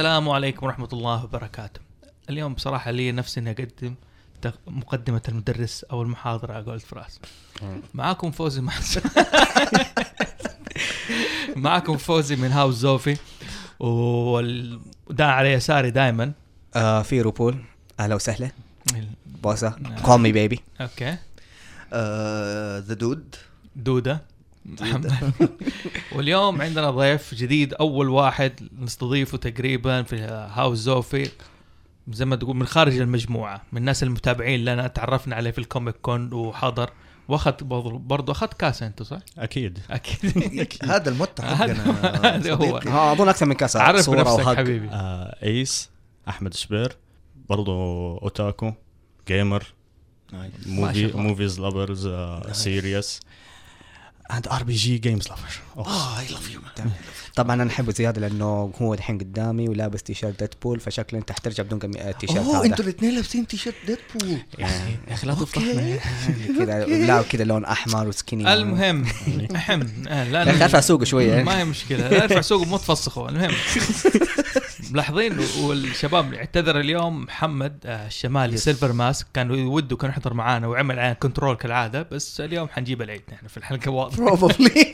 السلام عليكم ورحمة الله وبركاته. اليوم بصراحة لي نفسي إني أقدم تق- مقدمة المدرس أو المحاضرة على قولة فراس. معاكم فوزي مع معاكم فوزي من هاوس زوفي وده على يساري دائما آه في روبول. أهلا وسهلا. بوسة. كول مي بيبي أوكي. ذا دود دودة. واليوم عندنا ضيف جديد أول واحد نستضيفه تقريبا في House زوفي زي ما تقول من خارج المجموعة من الناس المتابعين لنا تعرفنا عليه في ال Comic Con وحضر. وأخذ برضه أخذ كاسه انت صح؟ أكيد. أكيد. هذا المتعة هذا- حقنا هذا هو. أظن أكثر من كاس. عرف وهج. حبيبي. آه إيس أحمد شبير برضو أوتاكو جيمر موفي. موفيز لافرز سيريس اند ار بي جي جيمز لافر آه اي لاف يو طبعا أنا أحبه زيادة لأنه هو الحين قدامي ولابس تيشيرت Deadpool فشكله انت حترجع بدون قمي- التيشيرت أوه أنتوا الاثنين لابسين تيشيرت Deadpool يعني يا أخي لا. تفضحنا. كذا لا كذا لون أحمر و skinny. المهم اهم آه، لا يا أخي أرفع سوقه شوية. ما هي مشكلة. لا أرفع سوق مو تفسخه. المهم. ملاحظين والشباب اعتذر اليوم محمد آه، الشمالي yes. Silver Mask. كان وده كان يحضر معانا وعمل علينا control كالعادة بس اليوم حنجيب العيد نحن في الحلقة واضح probably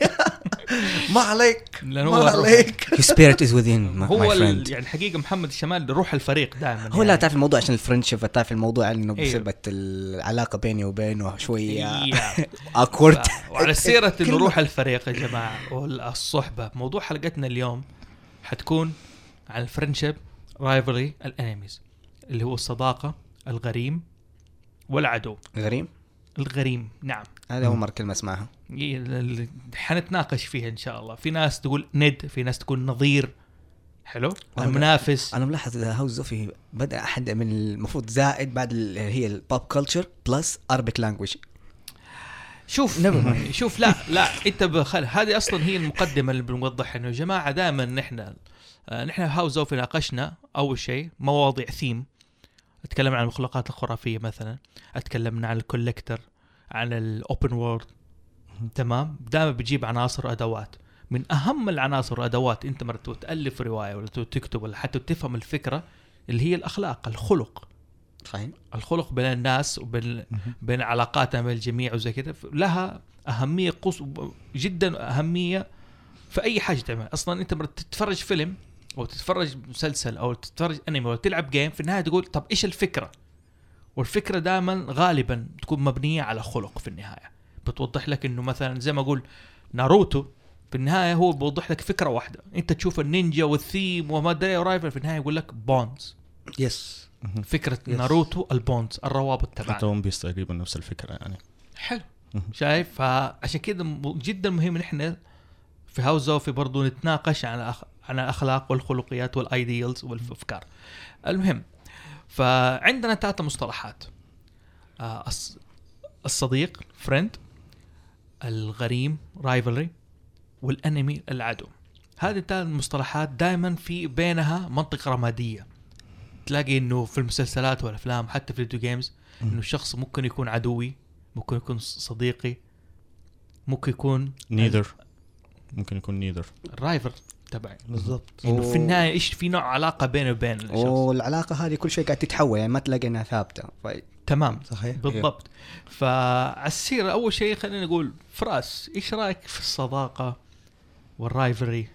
ما عليك. ما هو عليك. Your spirit is within my, هو يعني الحقيقة محمد الشمال روح الفريق دائما هو لا تعرف الموضوع عشان ال friendship تعرف الموضوع إنه أيوه. بسبب العلاقة بيني وبينه شوية. awkward وعلى إنه كلمة. روح الفريق يا جماعة والصحبة. موضوع حلقتنا اليوم حتكون عن ال friendship rivalry ال enemies اللي هو الصداقة الغريم والعدو. غريب الغريم نعم. هذا أول مرة كلمة أسمعها. حنتناقش فيها إن شاء الله. في ناس تقول ند في ناس تقول نظير. حلو؟ أنا- المنافس أنا ملاحظ House زوفي بدأ أحد من المفروض زائد بعد ال- هي ال pop culture plus Arabic language شوف شوف لا لا إنت بخل هذه أصلا هي المقدمة اللي بنوضحها إنه يا جماعة دائما نحن نحن House of ناقشنا أول شيء مواضيع ثيم. أتكلم عن المخلوقات الخرافية مثلا. اتكلمنا عن الكوليكتر عن الأوبن وورد تمام؟ دائما بتجيب عناصر وأدوات. من أهم العناصر والادوات أنت مرة تألف رواية ولا تكتب ولا حتى تفهم الفكرة اللي هي الأخلاق الخلق. صحيح. الخلق بين الناس وبين بين علاقاتنا بين الجميع وزي كذا لها أهمية قص جدا أهمية في أي حاجة تعمل أصلا أنت مرة تتفرج فيلم أو تتفرج مسلسل أو تتفرج أنمي أو تلعب game في النهاية تقول طب إيش الفكرة؟ والفكرة دائما غالبا تكون مبنية على خلق في النهاية. بتوضح لك إنه مثلا زي ما أقول ناروتو في النهاية هو بيوضح لك فكرة واحدة. أنت تشوف النينجا والثيم وما أدري rival في النهاية يقول لك bonds yes فكرة Yes. ناروتو ال bonds الروابط حتى تبعنا ون بيس تقريبا نفس الفكرة يعني. حلو. شايف؟ فعشان كذا جدا مهم نحن في House زوفي برضو نتناقش عن أخ... عن الاخلاق والخلقيات وال ideals والأفكار. المهم فعندنا ثلاثة مصطلحات. آه الص- الصديق friend الغريم rivalry وال enemy العدو. هذه الثلاث المصطلحات دائما في بينها منطقة رمادية. تلاقي إنه في المسلسلات والأفلام حتى في ال video games إنه الشخص ممكن يكون عدوي ممكن يكون صديقي ممكن يكون neither ممكن يكون neither ال rival تبعي. بالضبط. انه أوه. في النهاية إيش في نوع علاقة بينه وبين الشخص؟ والعلاقه هذه كل شيء قاعد تتحول يعني ما تلاقي إنها ثابتة. ف... تمام. صحيح؟ بالضبط. فعلى السيره أول شيء خلينا نقول فراس إيش رأيك في الصداقة وال rivalry؟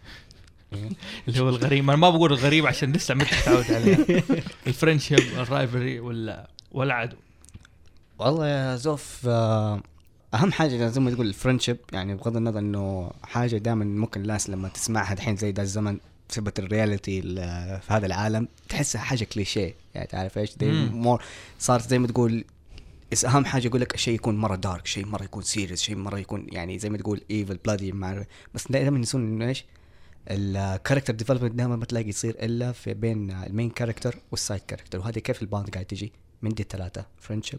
اللي هو الغريم. أنا ما بقول الغريم عشان لسه ما تعود عليه. ال friendship ال rivalry ولا والعدو. والله يا زوف آه، أهم حاجة زي ما تقول ال friendship يعني بغض النظر إنه حاجة دائما ممكن الناس لما تسمعها الحين زي ده الزمن بسبب ال reality ال- في هذا العالم تحسها حاجة كليشيه يعني تعرف إيش. more صارت زي ما تقول بس أهم حاجة يقول لك شيء يكون مرة dark شيء مرة يكون serious شيء مرة يكون يعني زي ما تقول evil bloody مع بس دائما ينسون إنه إيش؟ ال character development دائما ما تلاقي يصير إلا في بين ال main character وال side character وهذه كيف ال bond قاعد تجي؟ من دي الثلاثة. friendship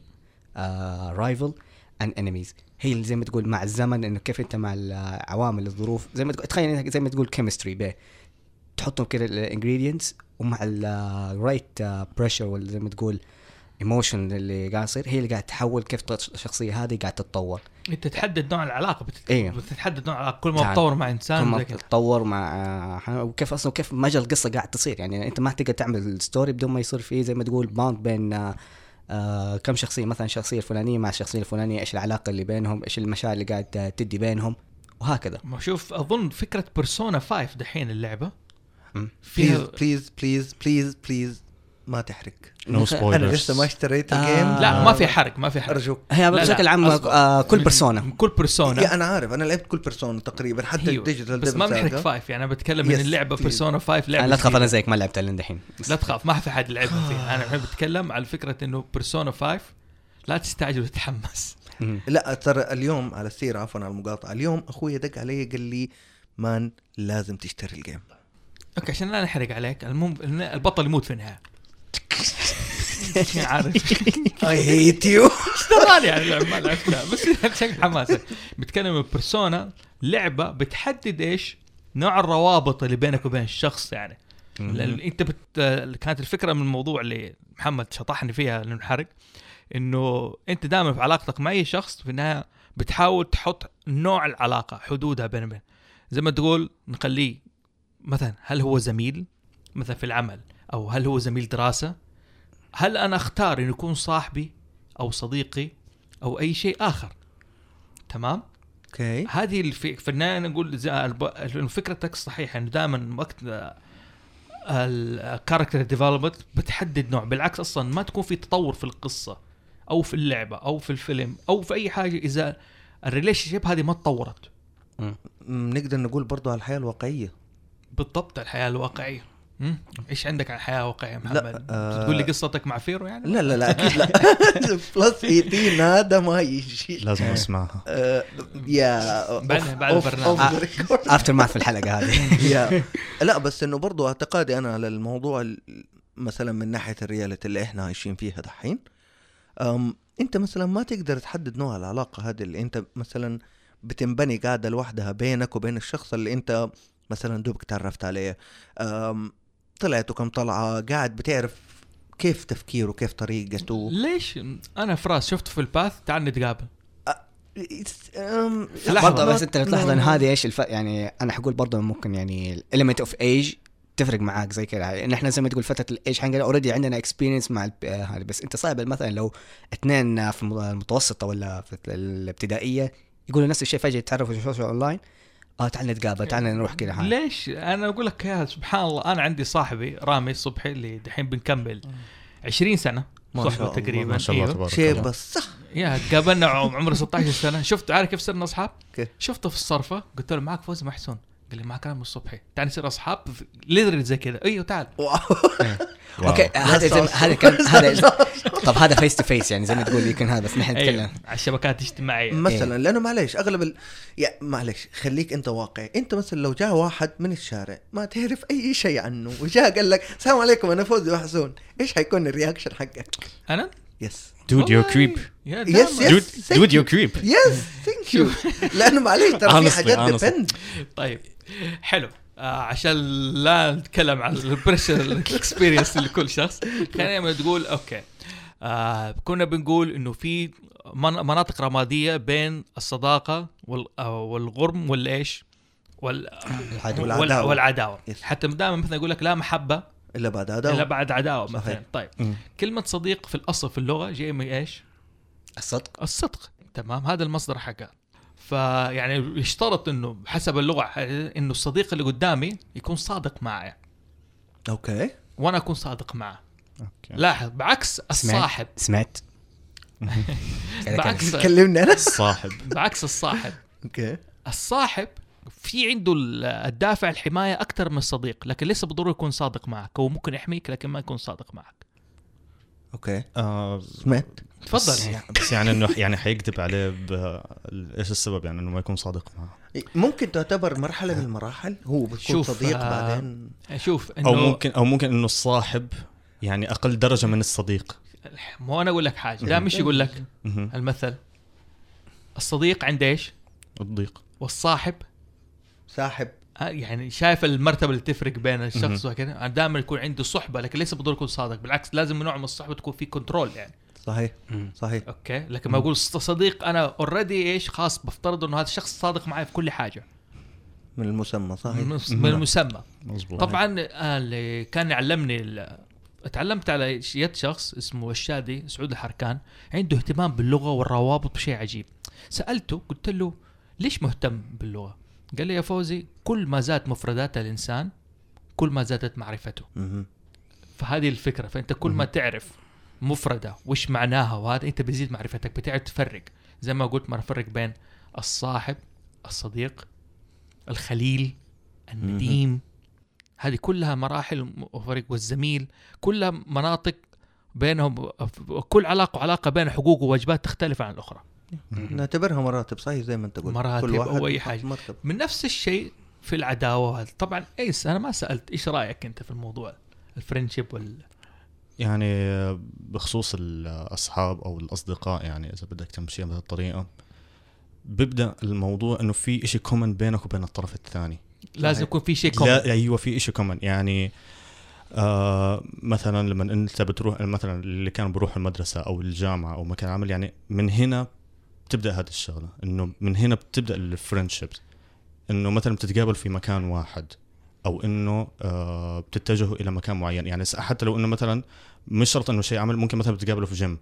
rival and enemies هي زي ما تقول مع الزمن إنه كيف أنت مع العوامل الظروف. زي ما تقول تخيل إنك زي ما تقول chemistry به تحطهم كده ال ingredients ومع ال right pressure ولا زي ما تقول emotion اللي قاعد يصير هي اللي قاعد تحول كيف الشخصية هذه قاعد تتطور. أنت تحدد نوع العلاقة بتت... إيه. بتتحدد نوع العلاقة. كل ما تعال. تطور مع كل انسان ما زي كده. تتطور مع آه، وكيف أصلا كيف مجرى القصة قاعد تصير. يعني أنت ما تقدر تعمل story بدون ما يصير فيه زي ما تقول bond بين آه، كم شخصية مثلا الشخصيه الفلانية مع الشخصية الفلانية إيش العلاقة اللي بينهم إيش المشاعر اللي قاعد تدي بينهم وهكذا. ما شوف أظن فكرة Persona 5 دحين اللعبة please please please please please ما تحرق. no أنا spoilers لسه ما اشتريت آه. ال game لا ما في حرق ما في حرق. أرجوك. هي لا، بشكل عام. آه كل Persona كل Persona يا أنا عارف. أنا لعبت كل Persona تقريبا حتى هي ال digital بس ما بنحرق five يعني أنا بتكلم من اللعبة. Persona 5 آه لعبة لا تخاف. أنا زيك ما لعبتها لين دحين لا تخاف ما في حد لعبها فيها. أنا الحين بتكلم على فكرة إنه Persona 5 لا تستعجل وتتحمس. لا ترى اليوم على السيره عفوا على المقاطعة اليوم أخوي دق علي قال لي man لازم تشتري ال game أوكي عشان لا نحرق عليك المهم البطل يموت في النهاية. عارف. I hate you اشتراني يعني اللعبه ما لعبتها. بس عشان حماسة. بتكلم Persona لعبة بتحدد إيش نوع الروابط اللي بينك وبين الشخص يعني. لأن أنت بت... كانت الفكرة من الموضوع اللي محمد شطحني فيها للحرق إنه أنت دائما في علاقتك مع أي شخص في النهاية بتحاول تحط نوع العلاقة حدودها بين بين زي ما تقول نخليه مثلا هل هو زميل؟ مثلا في العمل. أو هل هو زميل دراسة؟ هل أنا أختار انه يكون صاحبي أو صديقي أو أي شيء آخر؟ تمام؟ أوكي. هذه الف... في النهاية نقول. فكرتك صحيحة انه دائما وقت ال character development بتحدد نوع بالعكس أصلا ما تكون في تطور في القصة أو في اللعبة أو في الفيلم أو في أي حاجة إذا ال relationship هذه ما تطورت. نقدر نقول برضو على الحياة الواقعية. بالضبط الحياة الواقعية. مم. إيش عندك عن الحياة الواقعيه محمد؟ آه، تقول لي قصتك مع فيرو يعني؟ لا لا لا أكيد لا. plus 18 هذا ما يجي. لازم أسمعها. آه، يا بعد- البرنامج. aftermath في الحلقة هذه. yeah. لا بس إنه برضو اعتقادي أنا على الموضوع ال- مثلا من ناحية ال reality اللي إحنا عايشين فيها دحين. أنت مثلا ما تقدر تحدد نوع العلاقة هذه اللي أنت مثلا بتنبني قاعدة لوحدها بينك وبين الشخص اللي أنت مثلا دوبك تعرفت عليه. أم طلعتوا كم طلعه قاعد بتعرف كيف تفكيره كيف طريقته ليش؟ أنا فراس شفته في الباث تعال نتقابل لحظة. برضه بس أنت لو تلاحظ إن. هذه إيش الف... يعني أنا حقول برضه ممكن يعني ال element of age تفرق معاك زي كذا يعني إحنا زي ما تقول فترة الايج حقنا already عندنا experience مع الب- هذه بس أنت صعب مثلا لو اثنين في الم- المتوسطة ولا في الابتدائية يقولوا نفس الشيء فجأة يتعرفوا في ال social online آه تعال نتقابل تعال نروح كذا. ليش؟ أنا أقول لك يا سبحان الله أنا عندي صاحبي رامي الصبحي اللي دحين بنكمل 20 سنة ما صحبه شاء الله، تقريبا ما شاء الله أيوه. تبارك شيء الله بس صح يا تقابلنا عم- عمره 16 سنة شفت عارف كيف صرنا أصحاب؟ شفته في الصرفة قلت له معك فوزي محسون قال لي معك رامي الصبحي تعال نصير أصحاب ليدري زي كذا. أيوه تعال. أوكي هذا زي. هذا كان هذا طب هذا فيس تو فيس يعني زي ما تقول يمكن هذا بس نحن نتكلم. على الشبكات الاجتماعية. مثلا لأنه معلش أغلب ال... يا معلش خليك أنت واقعي. أنت مثلا لو جاء واحد من الشارع ما تعرف أي شيء عنه وجاء قال لك السلام عليكم أنا فوزي وحسون إيش حيكون ال reaction حقك؟ أنا؟ yes dude you're والله creep دايماً. yes. dude thank dude you. you're creep yes thank you لأنه معلش ترى في حاجات. depend طيب حلو آه عشان لا نتكلم عن ال pressure ال experience لكل شخص خلينا نقول okay آه كنا بنقول إنه في من- مناطق رمادية بين الصداقة وال- آه، والغرم والإيش وال. والعداوة, والعداوة. والعداوه. حتى دائما مثلا يقول لك لا محبة إلا بعد إلا هذا بعد عداوة صحيح. مثلا طيب. مم. كلمة صديق في الأصل في اللغة جاي من إيش؟ الصدق. الصدق. تمام. هذا المصدر حقها. فيعني يشترط إنه حسب اللغة إنه الصديق اللي قدامي يكون صادق معي. okay. وأنا أكون صادق معه. okay. لاحظ بعكس الصاحب. سمعت. كذا بعكس. كلمني أنا. صاحب. بعكس الصاحب. okay. الصاحب في عنده ال- الدافع الحماية أكثر من الصديق لكن ليس بالضرورة يكون صادق معك هو ممكن يحميك لكن ما يكون صادق معك. okay. آه سمعت؟ تفضل. بس, بس يعني إنه يعني حيكذب عليه ب... إيش السبب يعني إنه ما يكون صادق معه؟ ممكن تعتبر مرحلة من المراحل هو بتكون شوف، صديق آه، بعدين. شوف انه أو ممكن أو ممكن إنه الصاحب يعني أقل درجة من الصديق. مو أنا أقول لك حاجة دائما إيش يقول لك. المثل الصديق عنده إيش؟ الضيق. والصاحب ساحب آه، يعني شايف المرتبة اللي تفرق بين الشخص. وكذا دائما يكون عنده صحبة لكن ليس بالضروره يكون صادق. بالعكس لازم نوع من الصحبة تكون في control يعني. صحيح. مم. صحيح. okay. لكن ما أقول صديق أنا اوريدي إيش خاص بفترض إنه هذا الشخص صادق معي في كل حاجة. من المسمى صحيح. من من المسمى. مظبوط. طبعا آه، اللي كان يعلمني تعلمت على يد شخص اسمه الشادي سعود الحركان. عنده اهتمام باللغة والروابط بشيء عجيب. سألته قلت له ليش مهتم باللغة؟ قال لي يا فوزي كل ما زاد مفردات الإنسان كل ما زادت معرفته. فهذه الفكرة فأنت كل ما تعرف مفردة وش معناها وهذا أنت بيزيد معرفتك بتعرف تفرق. زي ما قلت ما نفرق بين الصاحب الصديق الخليل النديم. هذه كلها مراحل وفرق والزميل. كلها مناطق بينهم كل علاقة وعلاقه بين حقوق وواجبات تختلف عن الأخرى. نعتبرها مراتب صحيح زي ما انت قلت. مراتب كل واحد أو أي يحط حاجة. مرتبة. من نفس الشيء في العداوه وهذا طبعا ايس أنا ما سألت إيش رأيك أنت في الموضوع؟ ال friendship وال يعني بخصوص الأصحاب أو الأصدقاء يعني إذا بدك تمشيها بهذه الطريقة بيبدأ الموضوع إنه في إشي common بينك وبين الطرف الثاني. لازم يكون في شيء common لا أيوه في إشي common يعني آه مثلا لما أنت بتروح مثلا اللي كانوا بيروحوا المدرسة أو الجامعة أو مكان عمل يعني من هنا بتبدأ هذه الشغلة إنه من هنا بتبدأ ال friendships إنه مثلا بتتقابل في مكان واحد أو إنه آه بتتجهوا إلى مكان معين. يعني حتى لو إنه مثلا مش شرط إنه شيء عمل ممكن مثلا بتتقابلوا في جيم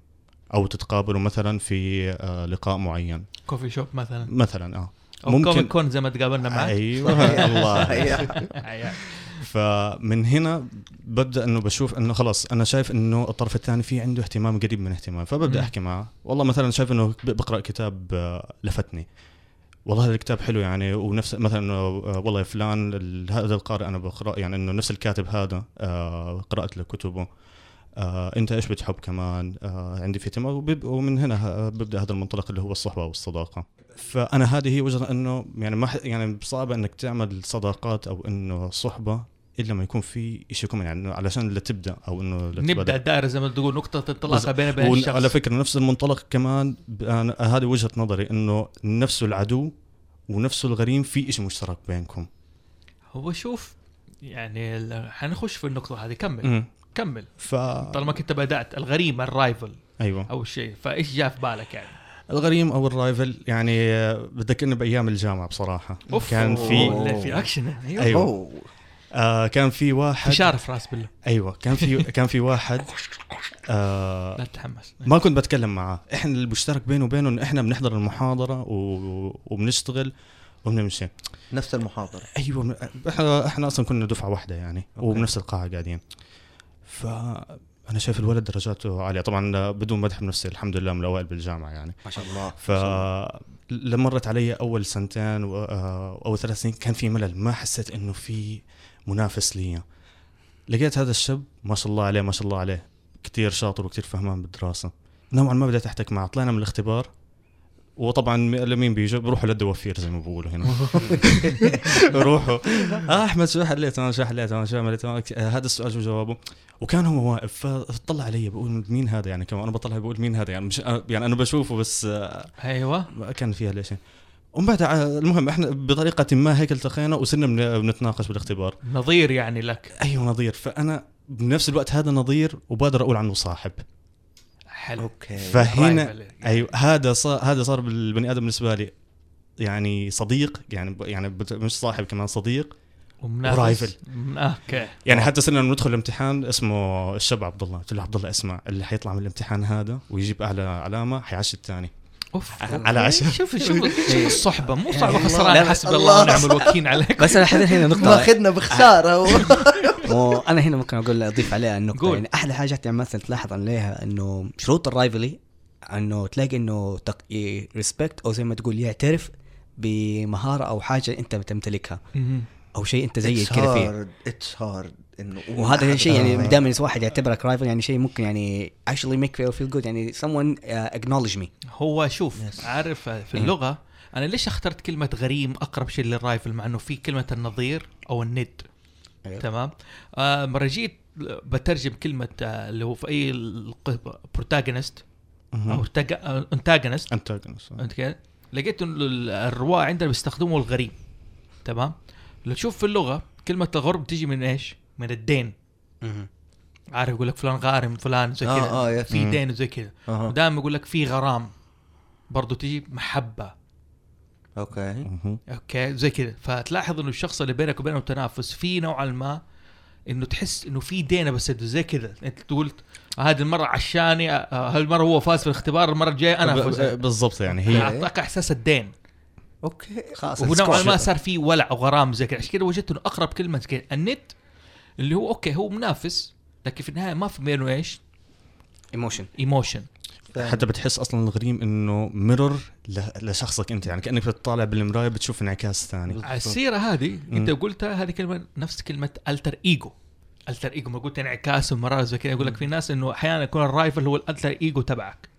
أو تتقابلوا مثلا في آه لقاء معين. coffee shop مثلا. مثلا آه. أو ممكن- Comic Con زي ما تقابلنا معك. أيوه الله. صحيح. فمن هنا ببدأ إنه بشوف إنه خلاص أنا شايف إنه الطرف الثاني في عنده اهتمام قريب من اهتمام فببدأ. أحكي معه. والله مثلا شايف إنه بقرأ كتاب آه، لفتني. والله هذا الكتاب حلو يعني ونفس مثلا انه آه، والله يا فلان هذا القارئ أنا بقرأ يعني إنه نفس الكاتب هذا آه، قرأت له كتبه. آه، أنت إيش بتحب كمان؟ آه، عندي في اهتمام. ومن هنا ببدأ هذا المنطلق اللي هو الصحبة والصداقة. فأنا هذه هي وجهة إنه يعني ما يعني صعبه إنك تعمل صداقات أو إنه صحبة إلا ما يكون في شيء كومن يعني إنه علشان لا تبدأ أو إنه نبدأ. الدائره زي ما تقول نقطة انطلاقه بين بين وعلى الشخص فكرة نفس المنطلق كمان ب- أنا هذه وجهة نظري إنه نفسه العدو ونفسه الغريم في شيء مشترك بينكم. هو شوف يعني ال- حنخش في النقطة هذه. كمل. امم كمل. ف طالما كنت بدأت الغريم ال rival أيوه. اول شيء فإيش جاء في بالك يعني؟ الغريم أو ال rival يعني بذكرني بأيام الجامعة بصراحة. أوف كان في أوه، في أكشن. أيوه. أيوة. أوه. آه كان في واحد فشار في رأس بالله أيوه كان في كان في واحد آه لا تتحمس. ما كنت بتكلم معاه. إحنا المشترك بينه وبينه انه إحنا بنحضر المحاضرة و... وبنشتغل وبنمشي. نفس المحاضرة. أيوه إحنا إحنا أصلا كنا دفعة واحدة يعني وبنفس القاعة قاعدين. فانا شايف الولد درجاته عالية. طبعا بدون مدح بنفسي الحمد لله من الأوائل بالجامعة يعني. ما شاء الله. ف لما مرت علي أول سنتين. آه، أو ثلاث سنين كان في ملل. ما حسيت إنه في منافس لي لقيت هذا الشاب ما شاء الله عليه ما شاء الله عليه كثير شاطر وكثير فهمان بالدراسة. نوعا ما بدأت أحتك معه. طلعنا من الاختبار وطبعا لمين بيجوا بروحوا للدوافير زي ما بقولوا هنا. روحوا آه أحمد شو حليت؟ أنا شو حليت؟ أنا شو عملت؟ آه هذا السؤال شو جوابه؟ وكان هو واقف فطلع علي بقول مين هذا يعني؟ كمان أنا بطلع بقول مين هذا يعني؟ مش آه، يعني أنا بشوفه بس آه، أيوه. كان فيها ليش ومن بعد ع- المهم إحنا بطريقة ما هيك التقينا وصرنا بن- بنتناقش بالاختبار. نظير يعني لك. أيوه نظير. فأنا بنفس الوقت هذا نظير وبقدر أقول عنه صاحب. حلو. okay. فهنا rival. أيوه هذا صار هذا صار بالبني آدم بالنسبة لي يعني صديق يعني ب- يعني مش صاحب كمان صديق. ومنافس. و rival. آه، okay. يعني حتى صرنا ندخل الامتحان اسمه الشاب عبد الله قلت له عبد الله اسمع اللي حيطلع من الامتحان هذا ويجيب أعلى علامة حيعشي الثاني. أوف على عشاء. شوف شوف شوف الصحبة مو صعبه الله. خسران حسب الله. ونعم الوكيل عليك بس أنا حدث هنا نقطة ماخذنا بخسارة وأنا هنا ممكن أقول أضيف عليها النقطة قول. يعني أحلى حاجات يعني مثلا تلاحظ عليها إنه شروط ال rivalry إنه تلاقي إنه respect أو زي ما تقول يعترف بمهارة أو حاجة أنت تمتلكها مهم. أو شيء أنت زيك كذا فيه hard it's hard إنه وهذا شيء يعني آه. دائما واحد يعتبرك rival يعني شيء ممكن يعني actually make you feel good يعني someone uh, acknowledge me هو شوف Yes. عارف في إيه. اللغة أنا ليش اخترت كلمة غريم أقرب شيء لل rival مع إنه في كلمة النظير أو الند أيوه. تمام آه مرة جيت بترجم كلمة آه اللي هو في أي protagonist أو antagonist انت أنت كده لقيت إنه ال- الرواة عندنا بيستخدموا الغريم تمام لو تشوف في اللغة كلمة الغريم تيجي من إيش؟ من الدين. عارف يقول لك فلان غارم فلان زي آه، كذا. آه، يا- في مم. دين وزي كذا. أها. ودائما يقول لك في غرام. برضو تيجي محبة. okay. okay زي كذا. فتلاحظ إنه الشخص اللي بينك وبينه تنافس في نوعا ما إنه تحس إنه في دين بس زي كذا. أنت قلت هذه المرة عشاني آه، هالمره هو فاز في الاختبار المرة الجاية أنا افوز ب- بالضبط يعني هي. أعطاك إحساس الدين. okay خلاص ونوعا. ما صار في ولع وغرام زي كذا. عشان كذا وجدت إنه أقرب كلمة كذا. النت اللي هو okay هو منافس لكن في النهاية ما في بينه إيش؟ emotion emotion حتى بتحس أصلا الغريم إنه mirror لشخصك أنت يعني كأنك بتطالع بالمراية بتشوف انعكاس ثاني. على السيرة هذه. أنت قلتها هذه كلمة نفس كلمة alter ego alter ego ما قلت انعكاس ومرات زي كذا يقول لك في ناس إنه أحيانا يكون ال rival هو ال alter ego تبعك.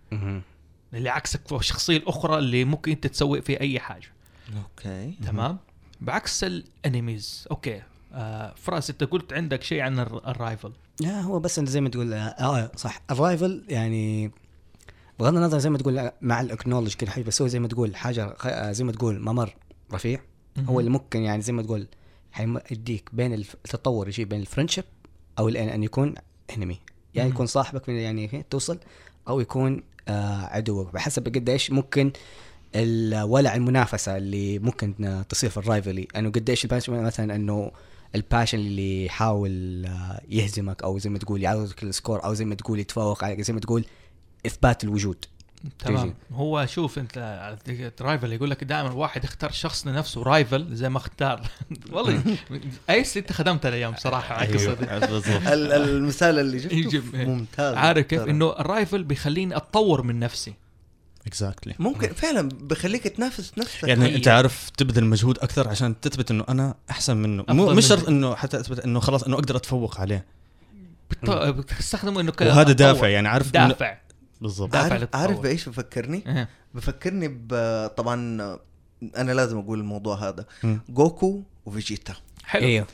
اللي عكسك في الشخصية الأخرى اللي ممكن أنت تسوي فيه أي حاجة. okay. تمام؟ بعكس ال enemies okay. آه فراس أنت قلت عندك شيء عن الر- الرايفل. لا هو بس أنت زي ما تقول آه آه، صح. ال rival يعني بغض النظر زي ما تقول آه، مع ال acknowledge كل حاجة بس هو زي ما تقول حاجة آه، زي ما تقول ممر رفيع. هو اللي ممكن يعني زي ما تقول حيديك بين التطور يجي بين ال friendship أو الان أن يكون enemy يعني. يكون صاحبك من يعني توصل أو يكون آه عدوك. بحسب قد إيش ممكن الولع المنافسة اللي ممكن تصير في ال rivalry أنه قد إيش ال passion مثلا أنه ال passion اللي يحاول آه، يهزمك أو زي ما تقول يعوضك ال score أو زي ما تقول يتفوق عليك زي ما تقول اثبات الوجود. تمام. تيجي. هو شوف أنت rival يقول لك دائما واحد يختار شخص لنفسه rival زي ما اختار. والله ايس أنت خدمت الأيام صراحة على القصة أيوه، المثال اللي يجيب- ممتاز. عارف كيف. إنه ال rival بيخليني أتطور من نفسي. exactly ممكن فعلا بخليك تنافس نفسك يعني هي- أنت عارف تبذل مجهود أكثر عشان تثبت إنه أنا أحسن منه مو مش. شرط إنه حتى أثبت إنه خلاص إنه أقدر أتفوق عليه بت- بتستخدمه إنه ك- وهذا. دافع يعني عارف إنه- دافع بالضبط دافع عارف. عارف بإيش بفكرني؟ إيه. بفكرني ب طبعا أنا لازم أقول الموضوع هذا. جوكو وفيجيتا حلو أيوه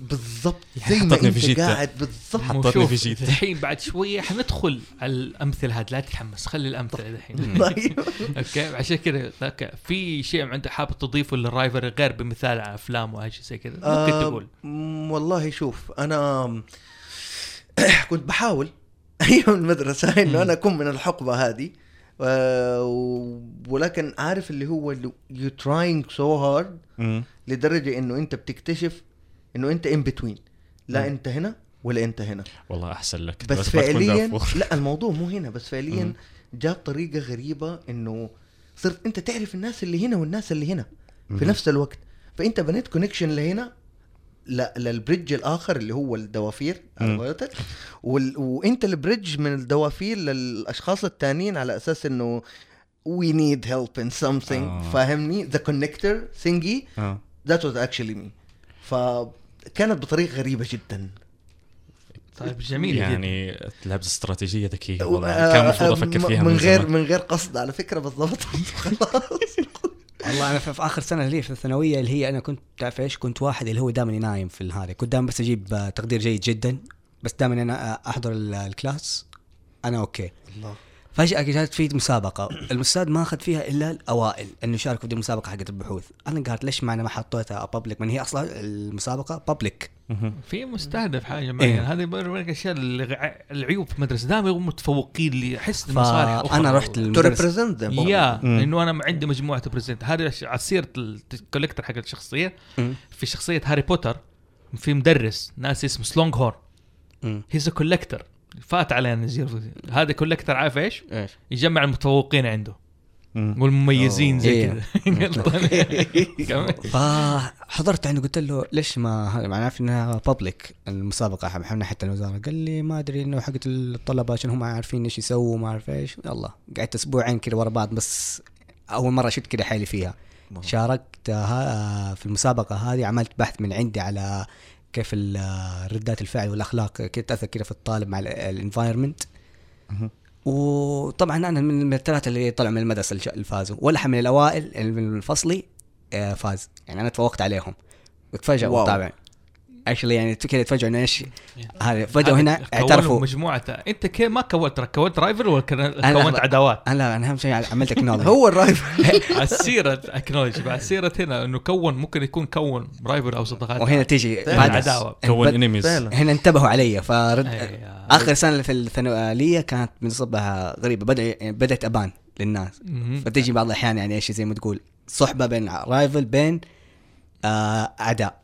بالضبط زي ما أنت. قاعد بالضبط حطتني في جيت. الحين بعد شوية حندخل على الأمثلة هذه لا تتحمس خلي الأمثلة الحين طيب. أوكي عشان كذا ذاك في شيء انت حابب تضيفه لل rival غير بمثال على أفلام وهذا زي كذا ممكن آه، تقول والله شوف أنا كنت بحاول أيام المدرسة. إنه أنا أكون من الحقبة هذه آه، ولكن عارف اللي هو you trying so hard. لدرجة إنه أنت بتكتشف انه انت in between لا مم. انت هنا ولا انت هنا والله أحسن لك بس, تكون فعليا. لا الموضوع مو هنا بس فعليا مم. جاب طريقة غريبة إنه صرت أنت تعرف الناس اللي هنا والناس اللي هنا في مم. نفس الوقت فأنت بنيت connection لهنا لا لل bridge الآخر اللي هو الدوافير وال... وأنت ال bridge من الدوافير للأشخاص التانيين على أساس إنه we need help in something آه. فاهمني the connector thingy آه. that was actually me فكانت بطريقة غريبة جدا. طيب جميل جدا. يعني لابس استراتيجية ذكية آه، والله. كان المفروض أفكر فيها من من غير زمان. من غير قصد على فكرة بالضبط. خلاص. والله أنا في في آخر سنة لي في الثانوية اللي هي أنا كنت تعرف إيش؟ كنت واحد اللي هو دائما نايم في هذا. كنت دائما بس أجيب آه، تقدير جيد جدا. بس دائما أنا آه، أحضر ال- ال class. أنا أوكي. الله. فجأة جات في مسابقة. الاستاذ ما أخذ فيها إلا الأوائل إنه يشاركوا في دي المسابقه حقت البحوث. أنا قالت ليش ما أنا ما حطيتها public من هي أصلا المسابقة public. في مستهدف حاجة معينه إيه. هذه برضه من الاشياء العيوب في المدرسة. دائما يبقوا متفوقين اللي يحس لمصالح أخرى. فانا رحت تو للمدرسة. يا. إنه أنا عندي مجموعة بريزنت هذه على سيره الكوليكتر حق الشخصية. في شخصية هاري بوتر في مدرس ناس اسمه سلونج هورن. هيز كوليكتر فات علينا نزير هذا كوليكتر عارف إيش؟ إيش؟ يجمع المتفوقين عنده. مم. والمميزين زي إيه. كذا. فحضرت عنده قلت له ليش ما هذا معناه عارف إنها بابليك المسابقة من ناحيه الوزارة. قال لي ما أدري إنه حقت الطلبة عشان هم عارفين إيش يسووا وما أعرف إيش. يلا. قعدت أسبوعين كذا ورا بعض بس أول مرة شفت كذا حالي فيها. شاركت في المسابقة هذه عملت بحث من عندي على كيف ردات الفعل والأخلاق كيف تأثر كذا في الطالب مع الانفايرمنت. وطبعا أنا من الثلاثة اللي طلعوا من المدرسة اللي فازوا. ولا من الأوائل من الفصلي آه، فاز. يعني أنا تفوقت عليهم. wow. طبعا actually يعني كذا تفاجئوا انه إيش هذا فجأة هنا كونوا اعترفوا. مجموعه أنت كيف ما كونت ترى كونت rival ولا كونت عداوات؟ أنا لا أنا أهم شيء عملت acknowledge هو ال rival السيره acknowledge بعد سيره هنا إنه كون ممكن يكون كون rival أو صداقات. وهنا تيجي العداوة. كون enemies هنا انتبهوا علي فرد آخر سنة في الثانوية كانت بنصبها غريبة بدا يعني بدأت أبان للناس. مهم. فتيجي بعض الأحيان يعني إيش زي ما تقول صحبة بين rival بين آه أعداء.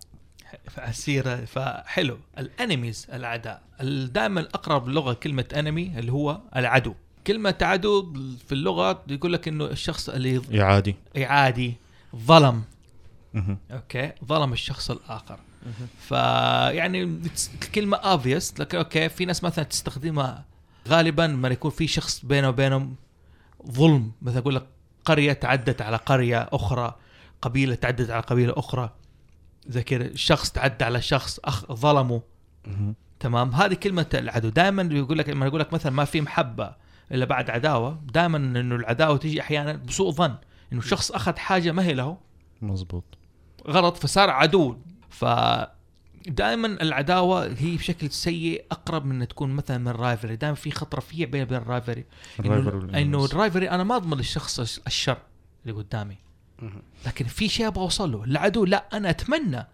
السيره فحلو. ال enemies الأعداء. دائما أقرب لغة كلمة enemy اللي هو العدو. كلمة عدو في اللغة يقول لك إنه الشخص اللي يا عادي عادي ظلم. أوكي. ظلم الشخص الآخر. فيعني الكلمة obvious. لكن أوكي في ناس مثلا تستخدمها غالبا لما يكون في شخص بينه وبينهم ظلم. مثلا يقول لك قرية تعدت على قرية أخرى قبيلة تعدت على قبيلة أخرى. زي كذا شخص تعدى على شخص أخ ظلمه. تمام؟ هذه كلمة العدو. دائما يقول لك لما يقول لك مثلا ما في محبة إلا بعد عداوة دائما إنه العداوة تيجي أحيانا بسوء ظن. إنه شخص أخذ حاجة ما هي له. مزبوط غلط فصار عدو. ف دائما العداوة هي بشكل سيء أقرب من تكون مثلا من ال rivalry دائما في خط رفيع بين بين ال rivalry إنه ال rivalry أنا ما أضمن للشخص الش- الشر اللي قدامي. لكن في شيء أبغى أوصل له. العدو لا أنا أتمنى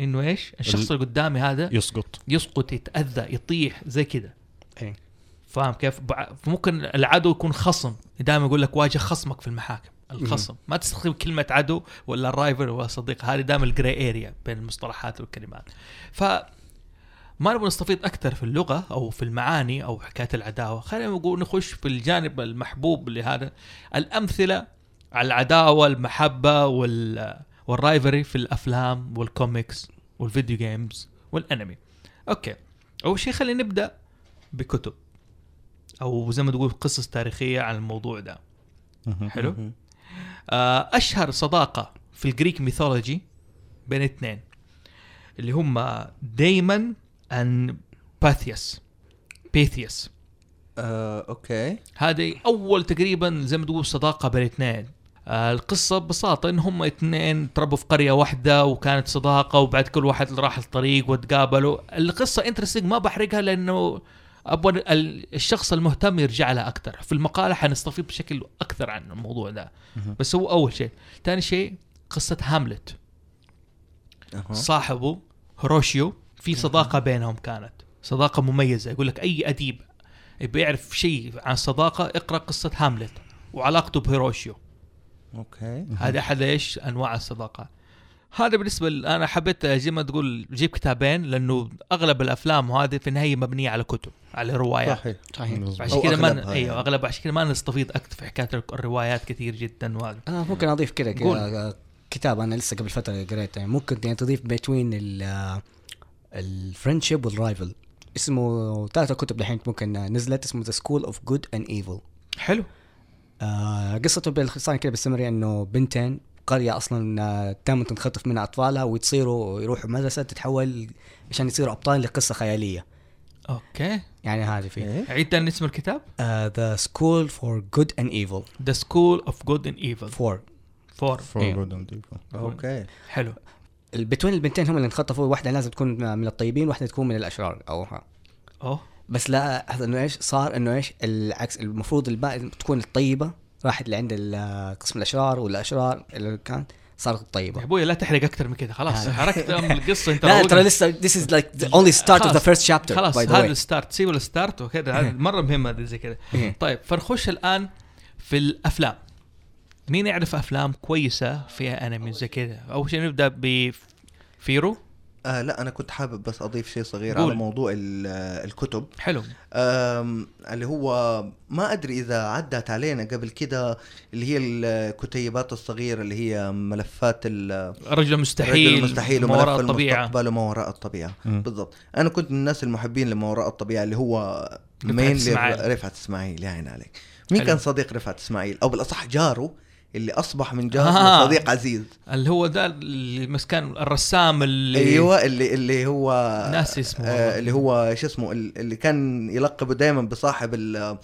إنه إيش؟ الشخص اللي قدامي هذا يسقط. يسقط يتأذى يطيح زي كذا. إيه. فاهم كيف؟ فممكن العدو يكون خصم. دائما يقول لك واجه خصمك في المحاكم. الخصم. ما تستخدم كلمة عدو ولا rival ولا صديق. هذه دائما ال gray area بين المصطلحات والكلمات. ف ما نبغى نستفيض أكثر في اللغة أو في المعاني أو حكاية العداوة. خلينا نقول نخش في الجانب المحبوب لهذا. الأمثلة على العداوه المحبه وال وال rivalry في الأفلام وال comics وال video games والانمي أوكي. أول شيء خلينا نبدأ بكتب. أو زي ما تقول قصص تاريخية عن الموضوع ده. حلو؟ آه، أشهر صداقة في ال Greek mythology بين اثنين. اللي هم Damon and Pythias Pythias آه، أوكي. هذه أول تقريبا زي ما تقول صداقة بين اثنين. آه القصة ببساطة إن هم اثنين تربوا في قرية واحدة وكانت صداقة وبعد كل واحد راح الطريق وتقابلوا. القصة interesting ما بحرقها لأنه أبغى ال- الشخص المهتم يرجع لها أكثر. في المقالة حنستفيد بشكل أكثر عن الموضوع ده. بس هو أول شيء. ثاني شيء قصة هاملت. صاحبه هوراشيو في صداقة بينهم كانت. صداقة مميزة. يقول لك أي أديب بيعرف شيء عن صداقة اقرأ قصة هاملت وعلاقته بهوراشيو. okay. هذه أحد إيش أنواع الصداقة هذا بالنسبة ل- أنا حبيت زي ما تقول جيب كتابين لأنه أغلب الأفلام وهذه في النهاية مبنية على كتب على روايات. صحيح. صحيح. عشان كذا ما ن- أيوه. أغلب عشان كذا ما نستفيض أكثر في حكاية الروايات كثير جدا وهذا أنا ممكن أضيف كذا كتاب أنا لسه قبل فترة قريته. يعني ممكن يعني تضيف بين ال friendship وال rival اسمه ثلاثة كتب الحين ممكن نزلت اسمه The School of Good and Evil حلو. قصته باختصار كده بالسمري إنه بنتين قرية أصلا آه، دائما تنخطف منها أطفالها ويصيروا يروحوا مدرسة تتحول عشان يصيروا أبطال لقصة خيالية. okay. يعني هذه فيه. إيه. عيد تاني اسم الكتاب؟ The School for Good and Evil the School of Good and Evil for for for. إيه. good and evil. okay. حلو. ال between البنتين هم اللي انخطفوا واحدة لازم تكون من الطيبين واحدة تكون من الأشرار أو ها. أوه. بس لا هذا إنه إيش؟ صار إنه إيش؟ العكس المفروض الباقي تكون الطيبة. راحت لعند قسم الأشرار والأشرار اللي كان صارت يا الطيبه أبوي لا تحرق أكثر من كذا خلاص. حرقت أم القصة أنت لا. ترى لسه this is like the only start of the first chapter خلاص هذا ال start. سيبوا ال start وكذا مرة مهم هذا زي كذا. إيه. طيب فنخش الآن في الأفلام. مين يعرف أفلام كويسة فيها أنمي زي كذا؟ أول شيء نبدأ بفيرو. آه لا أنا كنت حابب بس أضيف شيء صغير قول. على موضوع ال- الكتب حلو اللي هو ما أدري إذا عدت علينا قبل كده اللي هي الكتيبات الصغيرة اللي هي ملفات ال- الرجل المستحيل الرجل المستحيل ما وراء الطبيعة المستقبل وما وراء الطبيعة مم. بالضبط أنا كنت من الناس المحبين لما وراء الطبيعة اللي هو رفعت مين إسماعيل. رفعت إسماعيل يا عين عليك مين حلو. كان صديق رفعت اسماعيل أو بالأصح جاره اللي أصبح من جار آه. صديق عزيز اللي هو ده اللي مسكان الرسام اللي أيوه اللي اللي هو ناسي اسمه آه. اللي هو شو اسمه ال- اللي كان يلقبه دائما بصاحب ال-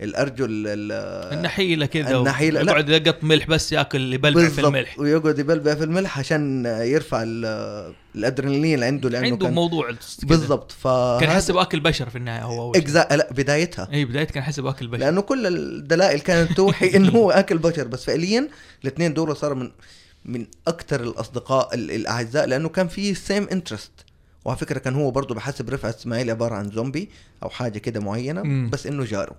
الارجل ال- النحيلة كذا النحيلة، لا. يقعد يلقط ملح بس ياكل يبلبع في الملح. ويقعد يبلبع في الملح عشان يرفع ال- الأدرينالين اللي عنده لأنه عنده كان موضوع. بالضبط. ف كان يحسب آكل بشر في النهاية هو. إجزاء لا بدايتها. اي بداية كان يحسب آكل بشر. لأنه كل الدلائل كانت توحي إنه هو آكل بشر. بس فعليا الاثنين دول صاروا من من أكثر الأصدقاء ال- الأعزاء لأنه كان في سيم انترست وعلى فكرة كان هو برضه بحسب رفعت إسماعيل عبارة عن زومبي أو حاجة كده معينة. بس إنه جاره.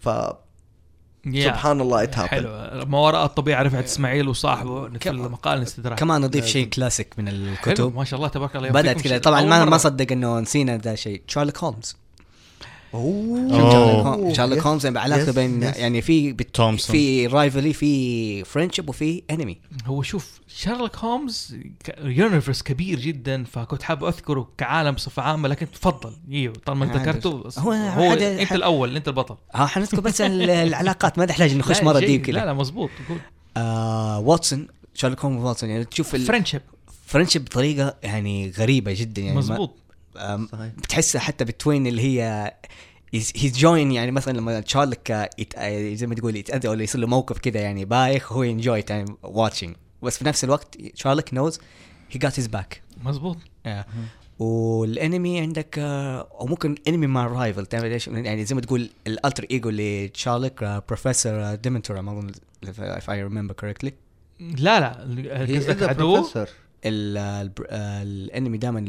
فسبحان يا. الله اتهابن حلو. ما وراء الطبيعه رفعت إسماعيل وصاحبه في كم- المقال الاستدراك. كمان نضيف. شيء كلاسيك من حلو. الكتب. ما شاء الله تبارك الله. بدأت كذا. طبعا ما. ما صدق إنه نسينا ذا شيء. شيرلوك هولمز أوه شيرلوك. هولمز هولمز يعني علاقته yes، بين. يعني في واتسون. في rivalry في friendship وفي enemy هو شوف شيرلوك هولمز universe كبير جدا فكنت حابب أذكره كعالم بصفة عامة لكن تفضل إيوه طالما أنت. ذكرته هو- هو أنت الأول أنت البطل ها حنذكر بس ال- العلاقات ما نحتاج نخش لا، مرة. deep لا كذا لا مزبوط قول آه واتسون شارلوك هولمز واتسون يعني تشوف فريندشيب الفرنشيب بطريقة يعني غريبة جدا يعني مزبوط صحيح. بتحسها حتى بتوين اللي هي هيز جوين يعني مثلا لما تشارلك يت... زي ما تقول يتأذى ولا يصير له موقف كده يعني بايخ هو انجوي تايم واتشنج بس في نفس الوقت تشارلك نوز هي جات هيز باك مزبوط والانمي عندك آه، أو ممكن انمي مع رايفل تعمل إيش؟ يعني زي ما تقول الالتر ايجو لتشارلك بروفيسور ديمنتور ما أظن if I remember correctly. لا لا قصدك عدو؟ آه، الانمي دائما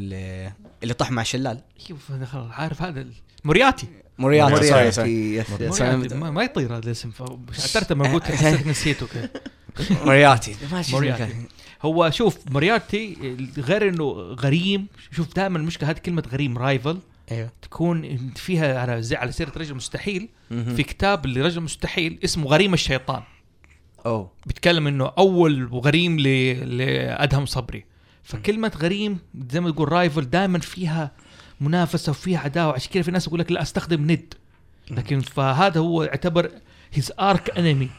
اللي, طاح مع الشلال كيف دخل عارف هذا مورياتي. مورياتي. ما, ما يطير هذا الاسم. فاعترت لما قلت حسيت نسيته كذا. مورياتي. ما مورياتي. هو شوف مورياتي غير إنه غريم شوف دائما المشكلة هذه كلمة غريم رايفل أيوه. تكون فيها على زي على سيرة رجل مستحيل. مهم. في كتاب لرجل مستحيل اسمه غريم الشيطان. أوه. بيتكلم إنه أول غريم ل... لأدهم صبري. فكلمة غريم زي ما تقول rival دائما فيها منافسة وفيها عداوة. عشان كذا في ناس يقول لك لا أستخدم ند. لكن فهذا هو يعتبر his arch enemy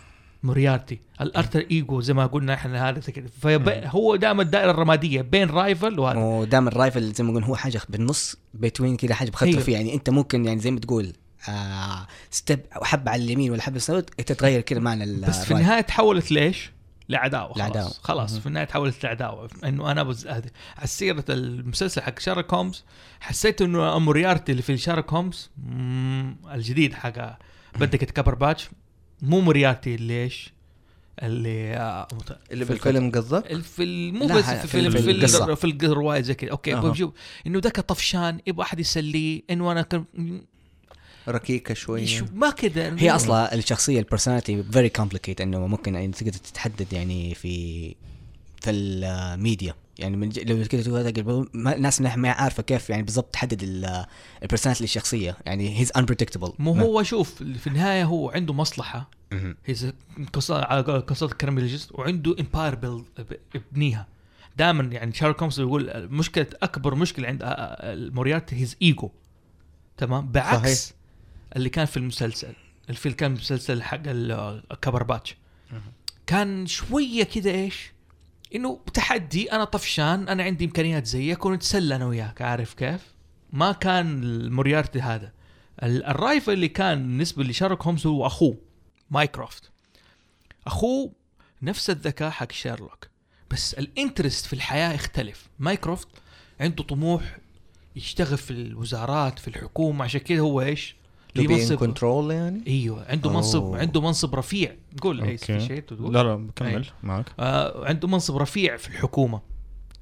موريارتي. ال alter ego زي ما قلنا إحنا هذا كذا. فهو دائما الدائره الرمادية بين rival وهذا. ودائما ال rival زي ما نقول هو حاجة بالنص between كذا حاجة بخطر أيوه. فيها. يعني أنت ممكن يعني زي ما تقول آه step أو حبة على اليمين ولا حبة اليسار تتغير كده معنى ال- بس في. النهاية تحولت ليش؟ لعداوة خلاص لعداوة. خلاص في النهاية تحولت لعداوة إنه أنا بز... هذه- على سيرة المسلسل حق شيرلوك هولمز حسيت إنه موريارتي اللي في شيرلوك هولمز. الجديد حق بنديكت كمبرباتش مو موريارتي ليش؟ اللي آه، مت- اللي في بالفيلم قصدك؟ في ال- مو بس في- في في, في في. في, في الروايه زي كذا okay. بشوف إنه ذاك طفشان يبغى احد يسليه إنه أنا كان ركيكة شوية. شو- ما كذا هي أصلا الشخصية البرسوناليتي فيري كومبليكيت إنه ممكن يعني تقدر تتحدد يعني في في الميديا. يعني من ج... لو كذا تقول الناس ما عارفة كيف يعني بالضبط تحدد البرسوناليتي للشخصية. يعني هيز انبريدكتبل مو هو شوف في النهاية هو عنده مصلحة. هي قصة على قصة كراميلوجيست وعنده امباير بيلد ابنيها دائما يعني شيرلوك هولمز يقول مشكلة أكبر مشكلة عند موريارتي his ego تمام؟ بعكس صحيح. اللي كان في المسلسل الفيلم كان المسلسل حق ال- الكمبرباتش. كان شوية كذا إيش؟ إنه تحدي أنا طفشان أنا عندي إمكانيات زيك ونتسلى أنا وياك عارف كيف؟ ما كان الموريارتي هذا. ال- ال rival اللي كان بالنسبة لشيرلوك هولمز هو أخوه مايكروفت. أخوه نفس الذكاء حق شيرلوك بس الانترست في الحياة يختلف. مايكروفت عنده طموح يشتغل في الوزارات في الحكومة عشان كذا هو إيش؟ تو ليه بي ان منصب كنترول يعني؟ أيوه عنده منصب أوه. عنده منصب رفيع. قول إيش في شيء تقول؟ لا لا كمل معك. آه عنده منصب رفيع في الحكومة.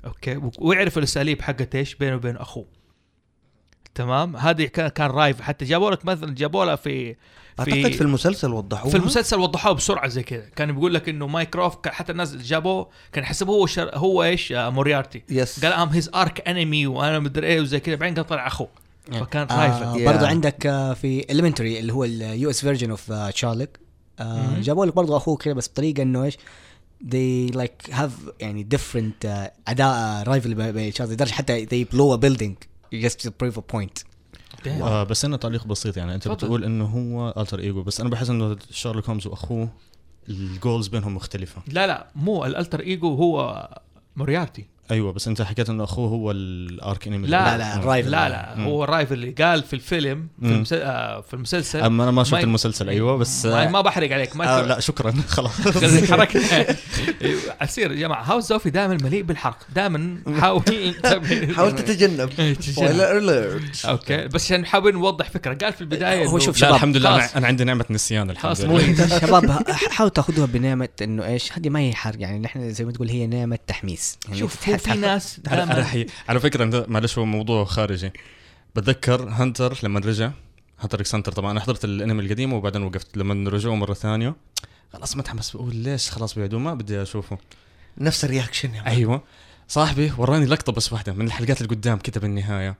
أوكي ويعرف الأساليب حقت إيش بينه وبين أخوه. تمام؟ هذه كان كان رايف. حتى جابوا لك مثلا جابوا لها في أعتقد في المسلسل وضحوها في المسلسل وضحوها بسرعة زي كذا. كان بيقول لك إنه مايكروفت كان حتى الناس اللي جابوه كان يحسبوه هو شر... هو إيش؟ آه موريارتي. يس قال ام هيز ارك انمي وأنا مدري إيه وزي كذا. بعدين قال طلع أخوه. فكان آه رايفل Yeah. برضو عندك آه في اليمنتري اللي هو اليو اس فيرجن اوف تشارلك. جابوا لك برضو أخوه كذا بس بطريقه إنه إيش they like have يعني different uh, أداء رايفل بين تشارلك لدرجة حتى they blow a building. Just to prove a point. آه بس أنا تعليق بسيط يعني. أنت تفضل. بتقول إنه هو alter ego بس أنا بحس إنه شارلوك هومز وأخوه ال goals بينهم مختلفة. لا لا مو ال alter ego هو موريارتي أيوه بس أنت حكيت إنه أخوه هو ال arch enemy لا لا،. ال rival. لا لا مم. هو ال rival اللي قال في الفيلم في. آه في المسلسل. أما أنا ما شفت ما- المسلسل أيوه بس ما, ما بحرق عليك ما آه لا شكرا. خلاص. اصير يا جماعة هاوس زوفي دائما مليء بالحرق دائما حاول حاول تتجنب. okay بس عشان نحاول نوضح فكرة. قال في البداية هو شوف شباب، الحمد لله. أنا, أنا عندي نعمة نسيان الحمد لله. شباب حاولوا تأخذوها بنعمة إنه إيش هذه ما هي حرق يعني نحن زي ما تقول هي نعمة تحميس. يعني شوف في ناس على, دائما فكرة انت معلش هو موضوع خارجي. بتذكر هانتر لما رجع؟ هانتر إكس هانتر طبعا. أنا حضرت الأنمي القديم وبعدين وقفت. لما رجعوا مرة ثانية خلاص متحمس بقول ليش خلاص بيعيدوه ما بدي أشوفه. نفس ال reaction يا. أيوه. صاحبي وراني لقطة بس واحدة من الحلقات اللي قدام كده بالنهايه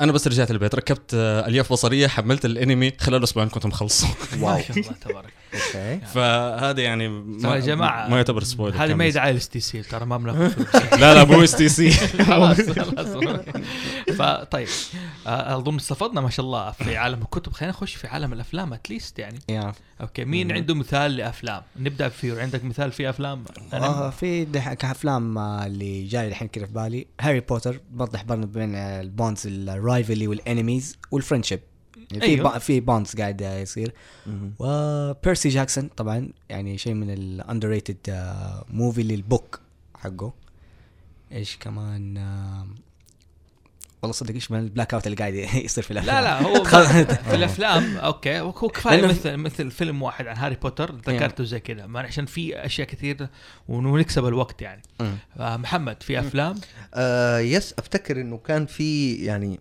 أنا بس رجعت البيت ركبت آه، ألياف بصرية حملت الأنمي. خلال أسبوعين كنت مخلصه. ما شاء الله تبارك okay. فهذا يعني ترى يا جماعة ما يعتبر spoiler هذه ما. يدعي ال STC ترى ما بناخذ. لا لا مو STC خلاص خلاص. فطيب آه، أظن استفدنا ما شاء الله في عالم الكتب. خلينا نخش في عالم الأفلام at least يعني. okay مين عنده مثال لأفلام؟ نبدأ بفيور عندك مثال في أفلام؟ آه في كأفلام آه، اللي جاي الحين كذا في بالي. هاري بوتر بوضح بين البونز الرايفلي والانميز والفرنشيب يعني في أيوه. با- في bonds قاعد يصير. وبيرسي جاكسون طبعا يعني شيء من ال underrated movie لل book حقه. إيش كمان آه، والله صدق إيش من ال blackout اللي قاعد يصير في الأفلام. لا لا هو في الأفلام okay هو كفاية لأنه- مثل مثل فيلم واحد عن هاري بوتر ذكرته زي كذا. عشان في أشياء كثير ونكسب الوقت يعني. آه محمد في أفلام؟ آه yes أفتكر إنه كان في يعني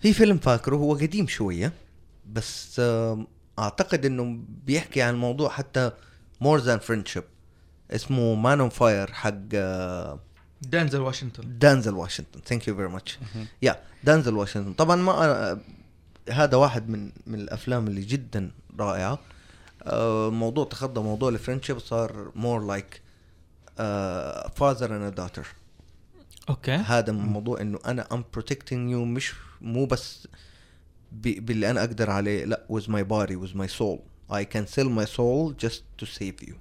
في فيلم فاكره هو قديم شوية بس أعتقد إنه بيحكي عن موضوع حتى more than friendship اسمه Man on Fire حق آه دانزل واشنطن. دانزل واشنطن. thank you very much يا دانزل واشنطن. طبعا ما آه هذا واحد من من الأفلام اللي جدا رائعة. آه موضوع تخطى موضوع ال friendship صار more like father and daughter. okay. هذا موضوع إنه أنا I'm protecting you مش مو بس ب- باللي أنا أقدر عليه لا with my body with my soul. I can sell my soul just to save you.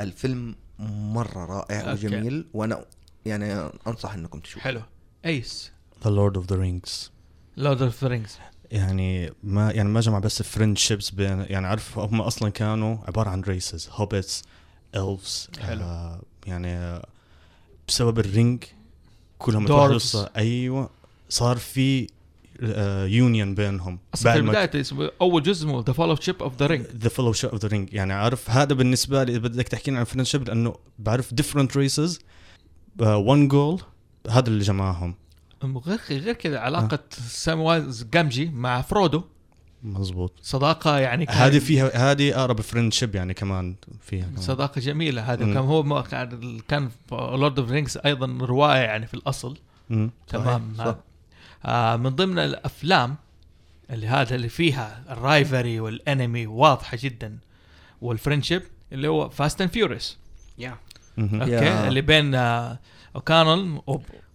الفيلم مرة رائع okay. وجميل وأنا يعني أنصح إنكم تشوفوا حلو. it's the Lord of the Rings Lord of Rings يعني ما يعني ما جمع بس friendships بين يعني عارف هم أصلا كانوا عبارة عن races hobbits elves حلو. آه يعني بسبب ال ring كلهم صار- أيوه. صار في آه union بينهم. أصلا في اسمه أول جزء اسمه The Fellow ship of the Ring The Fellow of the Ring يعني عارف هذا بالنسبة لي إذا بدك تحكيني عن friendship لأنه بعرف different races one goal هذا اللي جمعهم. غير غير كذا علاقة ساموايز جامجي مع فرودو. مزبوط صداقة يعني هذه فيها هذه أقرب friendship يعني كمان فيها كمان. صداقة جميلة هذه. كان هو كان Lord of Rings أيضا رواية يعني في الأصل. مم. تمام. صح. آه من ضمن الأفلام اللي هذا اللي فيها ال rivalry وال enemy واضحة جدا وال friendship اللي هو Fast and Furious yeah. okay. اللي بين آه اوكانل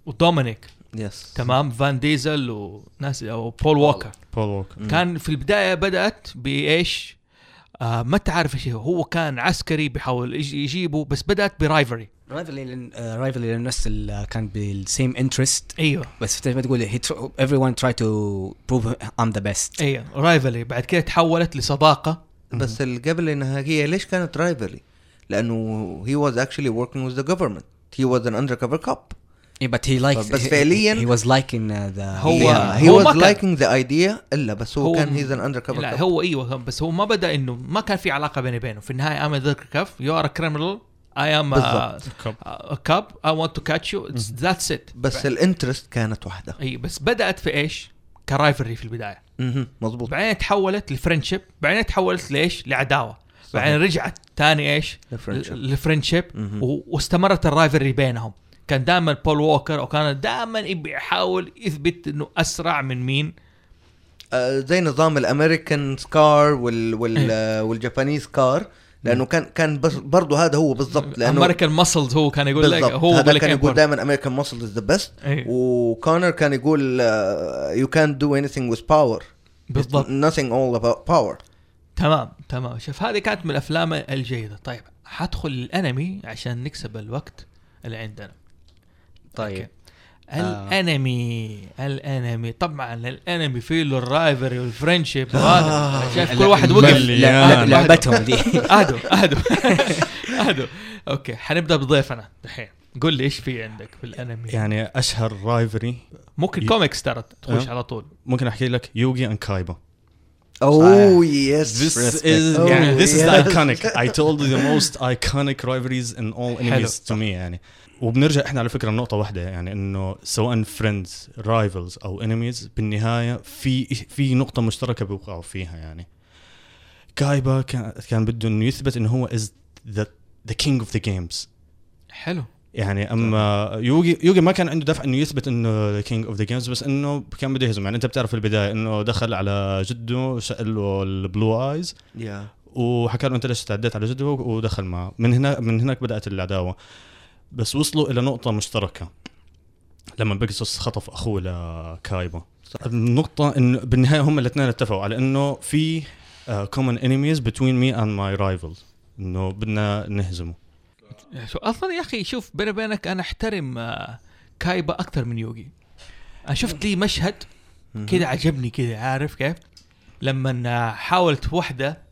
ودومينيك yes تمام فان ديزل وناس أو بول ووكر بول ووكر. كان في البداية بدأت بإيش؟ آه ما تعرف إيش هو كان عسكري بيحاول يجي- يجيبه بس بدأت ب rivalry rivalry rivalry للناس اللي كان بال same interest أيوه. بس زي ما تقول tr- everyone try to prove I'm the best. أيوه. rivalry بعد كده تحولت لصداقة. بس اللي قبل إنها هي ليش كانت rivalry؟ لأنه he was actually working with the government. He was an undercover cop. Yeah, but he liked بس فعلياً- he was liking uh, the هو- yeah, he هو was liking the idea إلا بس هو, هو- كان he's an undercover لا cop. هو أيوه بس هو ما بدأ إنه ما كان في علاقة بيني وبينه. في النهاية I'm the cop you are criminal I'm. cop I want to catch you that's it بس ال interest كانت واحدة. إي بس بدأت في إيش؟ ك rivalry في البداية. مهم. مظبوط. بعدين تحولت ل friendship بعدين تحولت ليش؟ لعداوة. بعدين رجعت تاني إيش؟ ل friendship. واستمرت ال rivalry بينهم. كان دائما بول ووكر أو كان دائما يبي يحاول يثبت إنه أسرع من مين؟ آه زي نظام ال American's car وال وال آه وال Japanese car. لأنه كان كان بس برضه هذا هو بالضبط لأنه American muscles هو كان يقول لك هو هذا كان يقول. دائما American muscle is the best. وكونر كان يقول يو كانت دو اني ثينج with power. بالضبط. nothing all about power. تمام تمام. شوف هذه كانت من الأفلام الجيدة. طيب حدخل الانمي عشان نكسب الوقت اللي عندنا. طيب. okay. الانمي الانمي. طبعا الانمي فيه له ال rivalry وال friendship وهذا. شايف كل واحد وقف. لا- لعبتهم دي. اهدوا اهدوا اهدوا. okay حنبدأ بضيفنا دحين. قول لي إيش في عندك في الانمي؟ يعني أشهر rivalry. ممكن كوميكس ترى تخش أه. على طول. ممكن أحكي لك يوغي and كايبا oh yes This Respect. is Oh, يعني this is yes. iconic. I told you the most iconic rivalries in all animes to me يعني. وبنرجع إحنا على فكرة لنقطة واحدة يعني إنه سواء friends rivals أو enemies بالنهاية في في نقطة مشتركة بيوقعوا فيها يعني. كايبا كان كان بده إنه يثبت إنه هو is the the king of the games حلو. يعني أما يوغي يوغي ما كان عنده دافع إنه يثبت إنه king of the games بس إنه كان بده يهزم. يعني أنت بتعرف في البداية إنه دخل على جده شق له ال Blue Eyes yeah وحكى له أنت ليش تعديت على جده ودخل معه. من هنا من هناك بدأت العداوة. بس وصلوا إلى نقطة مشتركة. لما بيغاسوس خطف أخوه لكايبا. صح. النقطة انه بالنهاية هم الاثنين اتفقوا على إنه في common enemies between me and my rivals إنه بدنا نهزمه. أصلا يا أخي شوف بيني وبينك أنا أحترم آه، كايبا أكثر من يوغي. أنا شفت لي مشهد كذا عجبني كذا عارف كيف؟ لما حاولت وحدة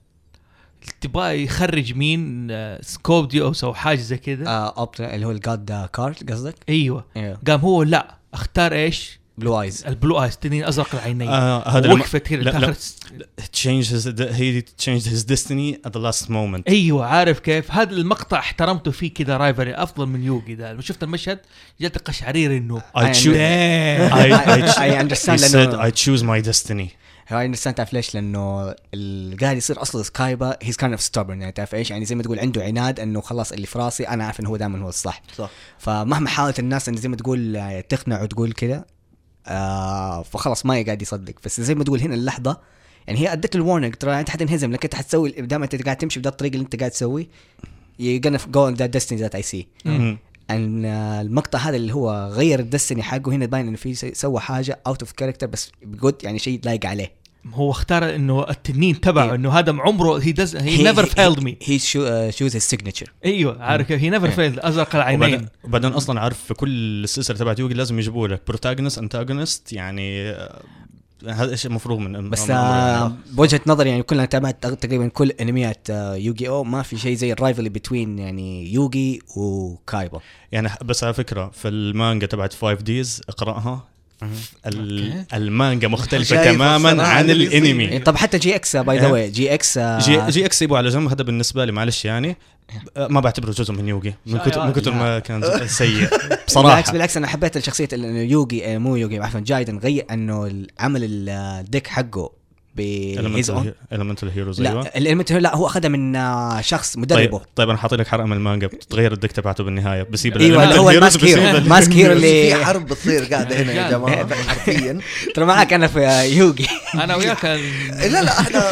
تبغى يخرج مين آه، سكوبديوس أو حاجة زي كذا. آه اللي هو ال God card قصدك؟ أيوه. أيوه قام هو لا اختار إيش؟ Blue Eyes ال Blue Eyes تنين أزرق العينين. آه هذا وقفت كذا لا، لا. تاخرت changed his he changed his destiny at the last moment. أيوه عارف كيف؟ هذا المقطع احترمته فيه كذا rivalry أفضل من يوغي ده. لما شفت المشهد جات قشعرير إنه I I choose damn. I, I, I understand I understand تعرف ليش؟ لأنه اللي قاعد يصير أصلا كايبا he's kind of stubborn يعني تعرف إيش؟ يعني زي ما تقول عنده عناد إنه خلاص اللي في راسي أنا عارف إنه هو دائما هو الصح. صح. فمهما حاولت الناس انه زي ما تقول آه، تقنع وتقول كذا آه فخلاص ما قاعد يصدق. بس زي ما تقول هنا اللحظة يعني هي أدت ال warning ترى أنت حتنهزم لك أنت حتسوي دام أنت قاعد تمشي بذا الطريق اللي أنت قاعد تسوي you're gonna go on that destiny that I see. المقطع هذا اللي هو غير ال destiny حقه هنا باين إنه في سوى حاجة out of character بس good يعني شيء لايق عليه هو اختار إنه التنين تبعه. إنه هذا عمره he does he never failed me he chose his signature أيوه عارف كيف he never. failed أزرق العينين وبعدين أصلا عارف في كل السلسلة تبعت يوغي لازم يجيبوا لك protagonist antagonist يعني آه، هذا شيء مفروغ من بس. آه بوجهة نظري يعني كلنا تابعت تقريبا كل أنميات آه يوغي أو ما في شيء زي ال rivalry between يعني يوغي وكايبا يعني بس على فكرة في المانجا تبعت 5 D's اقرأها. المانجا مختلفة شايف تماما عن. الأنمي. يعني طب حتى GX by the uh. way GX آه جي, GX يبغوا على جنب. هذا بالنسبة لي معلش يعني آه، ما بعتبره جزء من يوغي. من كتر من كتر ما كان سيء. بالعكس بصراحة. بالعكس أنا حبيت الشخصية اللي إنه يوغي آه مو يوغي عفوا جايدن غير إنه عمل ال deck حقه ب his own. elemental heroes أيوه. لا لا هو أخذها من آه شخص مدربه. طيب طيب أنا حاطط لك حرقه من المانجا بتتغير ال deck تبعته بالنهاية. بسيب إيوه اللي هو ال mask بسيب hero. ال- mask hero بس في اللي حرب بتصير قاعدة هنا يا جماعة حرفيا. ترى معك أنا في آه، يوغي. أنا وياك لا لا إحنا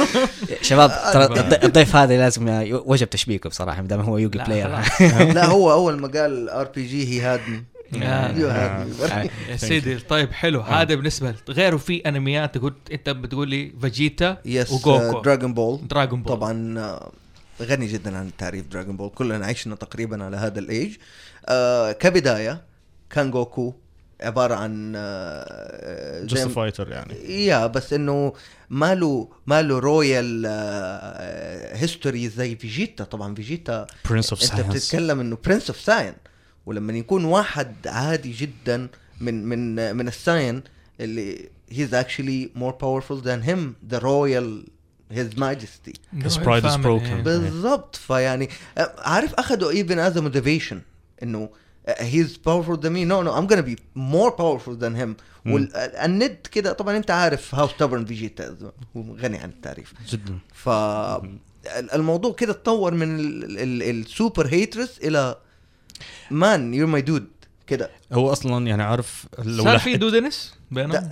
شباب ترى. الض- الضيف هذا لازم آه، وجب تشبيكه بصراحة ما دام هو يوغي لا، player. لا هو أول ما قال RPG هي هاد آه. يا سيدي طيب حلو. هذا بالنسبة غيره في أنميات تقول أنت بتقول لي فيجيتا yes وجوكو دراجون بول دراغون بول طبعا آه، غني جدا عن تعريف دراجون بول كلنا عشنا تقريبا على هذا الإيج. آه كبداية كان جوكو عبارة عن آه just fighter يعني. yeah بس إنه ما له ما له royal history زي فيجيتا طبعا فيجيتا prince of أنت ساينس بتتكلم إنه prince of Saiyan ولما يكون واحد عادي جدا من من من ال Saiyan اللي he's actually more powerful than him the royal his majesty His pride is broken. بالضبط فيعني آه، عارف اخذوا even as a motivation انه آه، he's powerful than me no no I'm gonna be more powerful than him والند كده طبعا انت عارف how stubborn is. هو غني عن التعريف جدا ف الموضوع كده تطور من السوبر هيترس إلى مان يور ماي دود كده. هو أصلا يعني عارف لو صار. في دودنس بينهم؟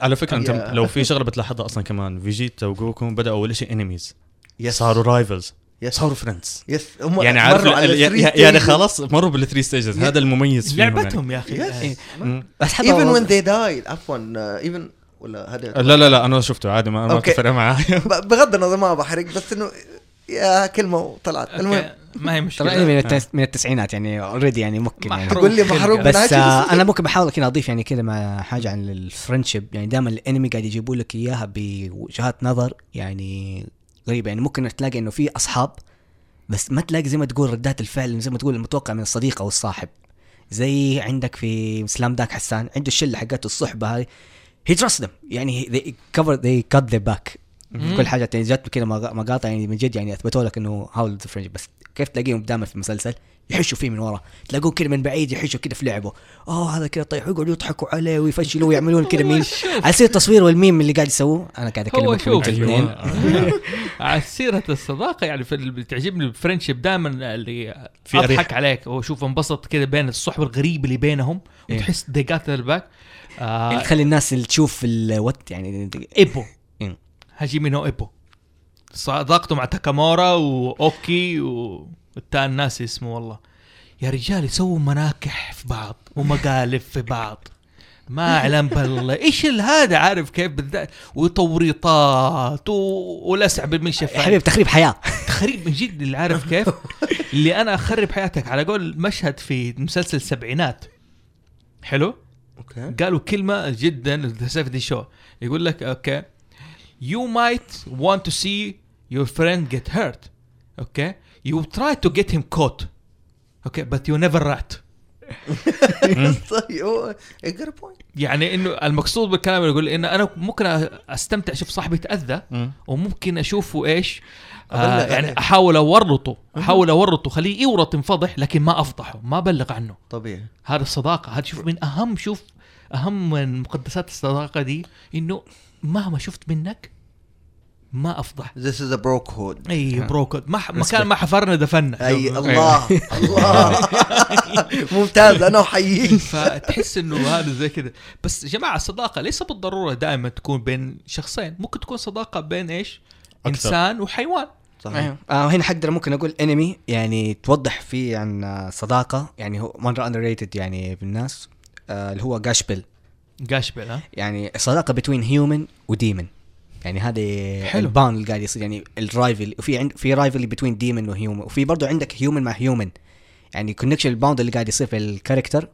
على فكرة أنت يا. لو في شغلة بتلاحظها أصلا كمان فيجيتا وجوكو بدأوا أول شيء انميز yes صاروا rivals yes صاروا friends yes هم يعني عارف يعني يعني. خلاص مروا بال three stages هذا المميز فيهم يعني. لعبتهم يا أخي. Yes. مم. بس حتى even والله- when they died. عفوا. even ولا هذا لا لا لا أنا شفته. عادي ما ما. تفرق معايا. ب- بغض النظر ما بحرق بس إنه يا كلمة وطلعت المهم. ما هي مشكلة. من, التس... من التسعينات يعني already يعني ممكن يعني. محروق. تقول لي محروق بس آه. أنا ممكن بحاول كذا أضيف يعني كذا مع حاجة عن ال friendship يعني دائما الانمي قاعد يجيبوا لك إياها بوجهات نظر يعني غريبة. يعني ممكن تلاقي إنه في أصحاب بس ما تلاقي زي ما تقول ردات الفعل زي ما تقول المتوقع من الصديق أو الصاحب. زي عندك في سلام دانك حسان عنده الشلة حقته الصحبة هاي he trust them يعني they cover they got their back. مم. كل حاجة يعني جات كذا مقا- مقاطع يعني من جد يعني اثبتوا لك إنه how the friendship بس كيف تلاقيهم دائما في المسلسل يحشوا فيه من ورا؟ تلاقوه كذا من بعيد يحشوا كذا في لعبه. oh هذا كذا طيب يقعدوا يضحكوا عليه ويفشلوه ويعملون كذا ميم على سير التصوير والميم اللي قاعد يسووه. أنا قاعد هو اكلمك شوف. الاثنين. على سيرة الصداقة يعني في اللي بتعجبني ال friendship دائما اللي في أضحك. عليك. وشوف انبسط كذا بين الصحبة الغريبة اللي بينهم إيه. وتحس their back. آه يعني تخلي الناس اللي تشوف الوقت يعني إيبو. هاجيمي نو إيبو. صداقته مع تاكامورا وأوكي والتاني ناسي اسمه والله. يا رجال يسووا مناكح في بعض ومقالب في بعض. ما أعلم بالله. إيش ال- هذا؟ عارف كيف بالذات وتوريطات و... ولسع بالمشفى يا حبيبي تخريب حياة. تخريب من جد اللي عارف كيف؟ اللي أنا أخرب حياتك على قول مشهد في مسلسل السبعينات حلو؟ okay. قالوا كلمة جدا Seventies Show. يقول لك okay. You might want to see your friend get hurt okay? You try to get him caught okay? But you never rat. طيب هو بوينت يعني إنه المقصود بالكلام اللي يقول إنه أنا ممكن أستمتع أشوف صاحبي يتاذى مم. وممكن أشوفه إيش؟ آه يعني. أحاول أورطه أحاول أورطه خليه يورط ينفضح لكن ما أفضحه ما أبلغ عنه. طبيعي. هذا الصداقة هذا شوف من أهم شوف أهم من مقدسات الصداقة دي إنه مهما شفت منك ما أفضح. This is a bro code إي bro code ما ح- مكان ما حفرنا دفنا أي. الله الله. ممتاز أنا احييك فتحس إنه هذا زي كذا. بس يا جماعة الصداقة ليس بالضرورة دائما تكون بين شخصين. ممكن تكون صداقة بين إيش؟ أكثر. إنسان وحيوان. صحيح. أيوه. آه هنا حقدر ممكن أقول انمي يعني توضح فيه عن صداقة. يعني هو مره underrated يعني بالناس. آه اللي هو جاشبل قاشبل ها؟ يعني الصداقه بين human و demon يعني هذه حلو. ال bond اللي قاعد يصير يعني ال rival وفي عند في rival بين demon و human وفي برضه عندك human مع human يعني connection ال bond اللي قاعد يصير في ال character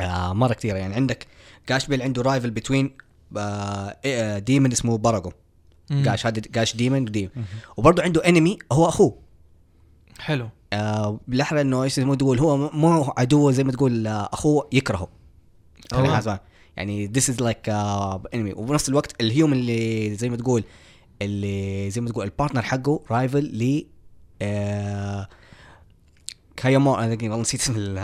آه مرة كثيرة. يعني عندك جاشبل عنده rival بين آه demon اسمه باراجو. جاش هذا جاش demon و demon وبرضه عنده انمي هو أخوه. حلو. آه بالاحرى إنه إيش ما تقول هو مو عدوه زي ما تقول آه أخوه يكرهه. يعني this is like uh, enemy وبنفس الوقت ال human اللي زي ما تقول اللي زي ما تقول ال partner حقه rival ل آه كايامو أنا والله نسيت اسم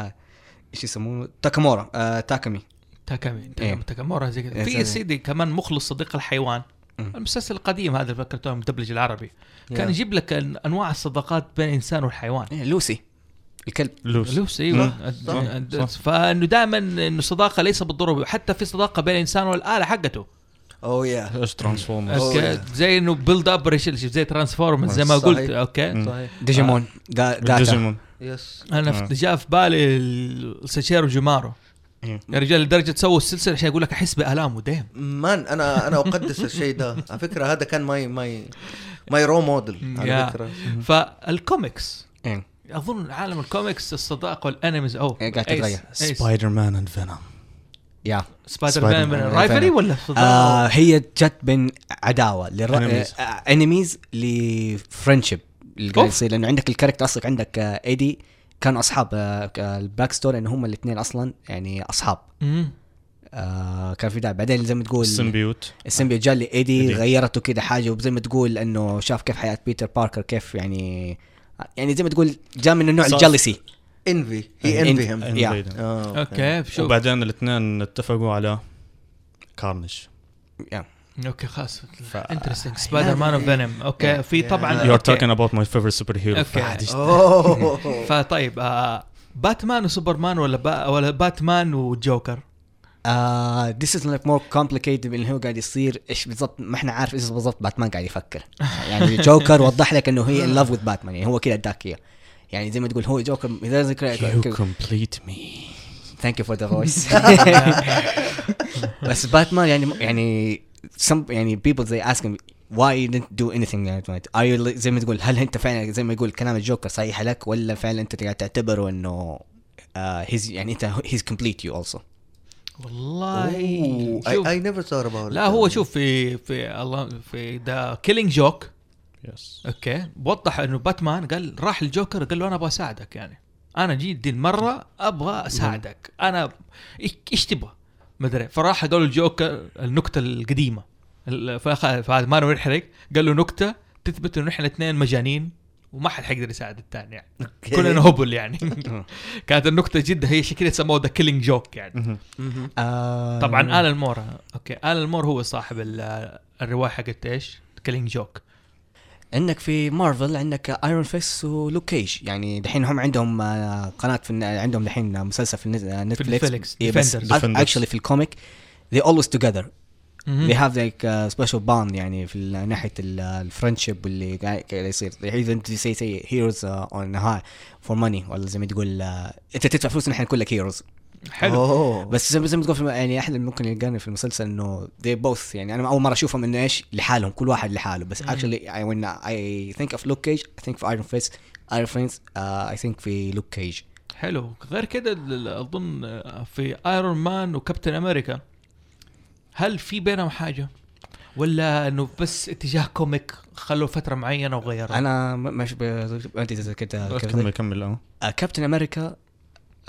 إيش يسمونه؟ تاكامورا آه تاكامي تاكامي. تاكامورا زي كذا. إيه، في سيدي كمان مخلص صديق الحيوان. المسلسل القديم هذا اللي فكرته مدبلج العربي. كان. يجيب لك أنواع الصداقات بين الانسان والحيوان إيه، لوسي. الكلب. لوس. لوس إيوه. صح، أد- صح. فإنه دائما إنه صداقه ليس بالضرورة حتى في صداقة بين الإنسان والآلة حقته. oh yeah ترانسفورمرز. زي إنه build up زي ترانسفورمرز زي ما صحيح. قلت okay. مم. صحيح. ديجيمون دا ديجيمون yes أنا آه. في- جاء في بالي ال- ساشيرو جومارو إيه. يا رجال لدرجة سووا السلسلة عشان يقول لك أحس بالامه damn man أنا أنا أقدس الشيء ده. على فكرة هذا كان my my my role model. على فكرة. فالكوميكس. إيه. أظن عالم الكوميكس الصداقة وال enemies أو إيه، قاعد تتغير. سبايدر مان and فينوم yeah سبايدر مان. rivalry ولا آه صداقه؟ هي جت بين عداوة للر... Enemies. enemies ل friendship اللي قاعد. يصير لأنه عندك ال character أصلا عندك آه ايدي كانوا أصحاب آه آه، ال back story إن هم الاثنين أصلا يعني أصحاب. آه كان في ده بعدين زي ما تقول ال symbiote ال symbiote جاء لإيدي إيدي. غيرته كده حاجة وزي ما تقول إنه شاف كيف حياة بيتر باركر كيف يعني يعني زي ما تقول جاء من النوع ال jealousy. envy. He envy him okay شوف. وبعدين الاثنين اتفقوا على كارنج yeah. Okay خلاص. interesting سبايدر مان وفينوم okay في طبعا you are. talking about my favorite superhero okay. Oh فطيب آه باتمان وسوبرمان ولا با ولا باتمان وجوكر؟ This is like more complicated من اللي هو قاعد يصير إيش بالضبط ما إحنا عارف إيش بالضبط باتمان قاعد يفكر. يعني جوكر وضح لك إنه he in love with باتمان يعني هو كذا أداك إياه. يعني زي ما تقول هو جوكر إذا ذكر You complete me. thank you for the voice بس باتمان يعني يعني some يعني people they ask him why you didn't do anything يعني are you زي ما تقول هل أنت فعلا زي ما يقول كلام الجوكر صحيح لك ولا فعلا أنت قاعد تعتبره إنه uh, يعني أنت he's complete you also. والله never thought about it لا هو شوف في في الله في The Killing Joke yes okay. وضح إنه باتمان قال راح الجوكر قال له أنا أبغى أساعدك يعني. أنا جيت دي المرة أبغى أساعدك. أنا إيش- إيش تبغى؟ مدري فراح قالوا الجوكر النكتة القديمة. فهذا ما نبغى نحرق قال له نكتة تثبت إنه إحنا الاثنين مجانين. وما حد حيقدر يساعد الثاني يعني okay. كلنا هبل يعني كانت النكتة جدا هي كذا سموه The Killing Joke يعني. آه طبعا آلان مور okay آلان مور هو صاحب ال- الرواية حقت إيش؟ Killing Joke عندك في مارفل عندك ايرون فيس ولوك كيج يعني دحين هم عندهم آه، قناة في عندهم دحين مسلسل في النت- آه، نتفليكس نتفليكس،. actually في ال comic they always together. They have like uh, special bond يعني في ال- ناحية ال friendship اللي قاعد يصير. Even to say say heroes uh, on hire for money ولا زي ما تقول uh, أنت تدفع فلوس نحن نقول لك heroes حلو. أوه. بس زي ما تقول يعني أحد ممكن يلقاني في المسلسل إنه they both يعني أنا أول مرة أشوفهم إنه إيش؟ لحالهم كل واحد لحاله. بس actually I, when I think of Luke Cage I think في Iron Fist. Iron Fist uh, I think في Luke Cage. حلو. غير كده أظن في ايرون مان وكابتن أمريكا هل في بينهم حاجة؟ ولا إنه بس اتجاه comic خلوا فترة معينة وغيروا أنا مش ب- انت زي كده كمل كمل آه كابتن أمريكا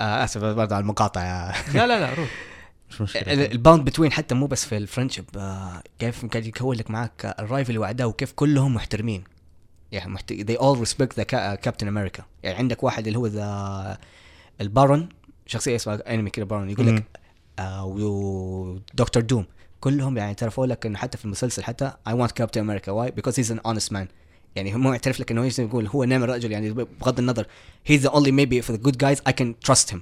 آه آسف برضه على المقاطعة. لا لا لا روح. مش مشكلة ال bond between حتى مو بس في ال friendship آه كيف قاعد يكون لك معك ال rival واعداء وكيف كلهم محترمين. يعني محت... they all respect the كابتن أمريكا يعني عندك واحد اللي هو ذا البارون شخصية اسمها أنمي كده بارون يقول. لك آه ودكتور دوم. كلهم يعني اعترفوا لك إنه حتى في المسلسل حتى I want Captain America. Why? Because he's an honest man. يعني هو يعترف لك إنه يقول هو نعم الرجل يعني بغض النظر. He's the only maybe for the good guys. I can trust him.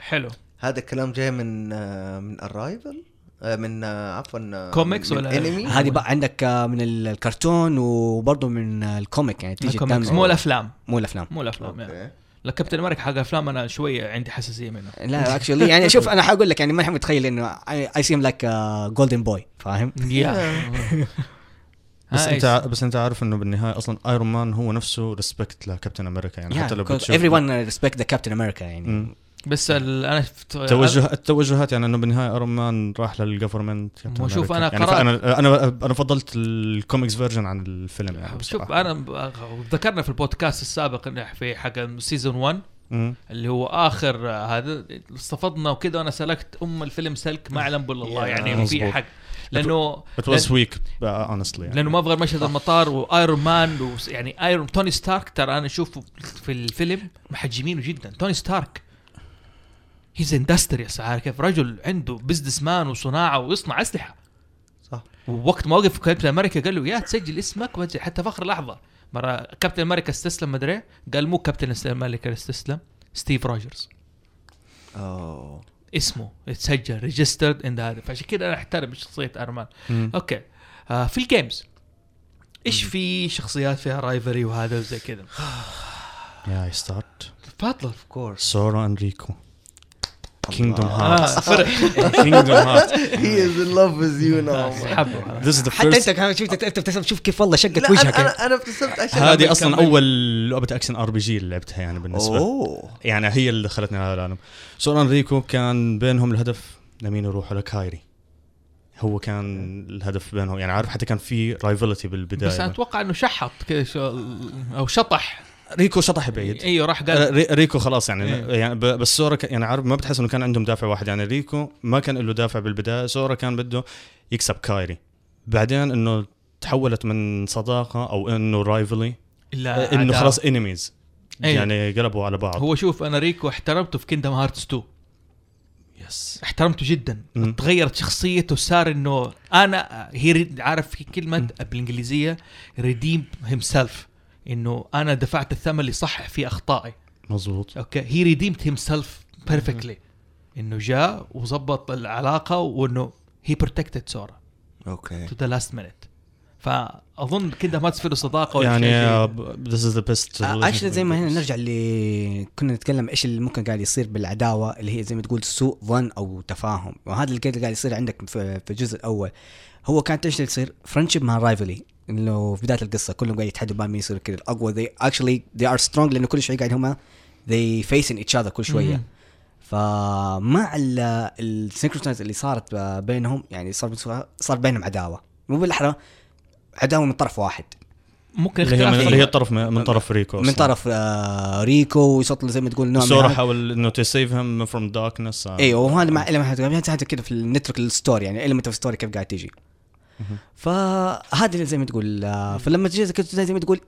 حلو. هذا الكلام جاي من آه، من ال rival من آه، عفوا آه، كوميكس من ولا- أنمي هذه بقى عندك آه، من ال- الكرتون وبرضه من آه، ال comic يعني تيجي الكوميكس. مو الأفلام. مو الأفلام. مو الأفلام يعني. okay لا كابتن أمريكا حق أفلام أنا شوية عندي حساسية منه. لا actually يعني شوف أنا حقول لك يعني ما متخيل إنه I seem like golden boy فاهم؟ يا بس أنت ع- بس أنت عارف إنه بالنهاية أصلا ايرون مان هو نفسه respect لكابتن أمريكا يعني حتى لو بتشوف everyone respect the Captain America يعني. مم. بس ال- أنا فت- توجه التوجهات يعني أنه بالنهاية ايرون مان راح لل government مو شوف أنا يعني قرأت- أنا أنا أنا فضلت ال comics version عن الفيلم يعني شوف بصراحة. أنا ذكرنا في البودكاست السابق إنه في حق season 1 مم. اللي هو آخر آه، هذا استفضنا وكذا وأنا سلكت أم الفيلم سلك ما أعلم بالله الله يعني في. حق لأنه weak uh, honestly يعني. لأنه ما أبغى مشهد المطار وايرون مان يعني ايرون توني ستارك ترى أنا أشوفه في الفيلم محجمينه جدا توني ستارك هيز اندستريس عارف كيف رجل عنده بزنس مان وصناعة ويصنع أسلحة. صح. ووقت ما وقف كابتن أمريكا قال له يا تسجل اسمك وتسجل حتى في آخر لحظة مرة كابتن أمريكا استسلم مدري قال مو كابتن أمريكا استسلم ستيف روجرز أوه. اسمه اتسجل ريجسترد ان هذا فعشان كذا أنا أحترم شخصية ارمان مم. أوكي. آه في الجيمز إيش في شخصيات فيها رايفري وهذا وزي كذا؟ يا ستارت تفضل اوف كورس سورا انريكو كينجدوم هارت فرح كينجدوم هارت هي از لاف وذ يو ناو حبه. This is the حتى first انت كمان شفت انت بتبتسم شوف كيف والله شقت وجهك أنا يعني. أنا أنا ابتسمت عشان هذه أصلا. أول لعبة action RPG اللي لعبتها يعني بالنسبة. أوه. يعني هي اللي دخلتني على العالم. سورا and ريكو كان بينهم الهدف لمين يروحوا لكايري. هو كان الهدف بينهم. يعني عارف حتى كان في rivalry بالبداية. بس أنا أتوقع إنه شحط كذا أو شطح. ريكو شطح بعيد. أيوه راح آه، قال ري- ريكو خلاص يعني. إيه. يعني بس سورا ك- يعني عارف ما بتحس إنه كان عندهم دافع واحد. يعني ريكو ما كان له دافع بالبداية. سورا كان بده يكسب كايري. بعدين إنه تحولت من صداقة أو إنه rivalry الا إنه عداوة. خلاص enemies أيوة. يعني قلبوا على بعض. هو شوف أنا ريكو احترمته في كيندم هارتس 2 yes احترمته جدا. تغيرت شخصيته صار إنه أنا هي عارف في كلمه بالإنجليزية redeem himself إنه أنا دفعت الثمن اللي صحح فيه أخطائي. مزبوط okay؟ he redeemed himself perfectly إنه جاء وظبط العلاقة وإنه he protected سورا okay. to the last minute فأظن كده ما تصير صداقة ولا يعني. this is the best actually زي ما هنا نرجع اللي كنا نتكلم إيش اللي ممكن قاعد يصير بالعداوة اللي هي زي ما تقول سوء ظن أو تفاهم. وهذا اللي قاعد يصير عندك في في الجزء الأول. هو كانت إيش اللي يصير؟ friendship مع rivalry إنه في بداية القصة كلهم قاعد يتحدوا بقى مين يصير كذا الأقوى they actually they are strong لأنه كل شوي قاعد هم they facing each other كل شوية. مم. فمع السينكرونايز اللي صارت بينهم يعني صار صار بينهم عداوة. مو بالاحرى عداوة من طرف واحد. ممكن اللي هي من, اللي هي طرف من, من طرف ريكو من أصلاً. طرف آه ريكو ويصوت له زي ما تقول نوع من سورا. حاول إنه تسيف هيم فروم داركنس أيوه وهذا مع كذا في نترك الستوري يعني المنت في الستوري كيف قاعد تيجي. فهذا اللي زي ما تقول آه، فلما تجي زي كده زي ما تقول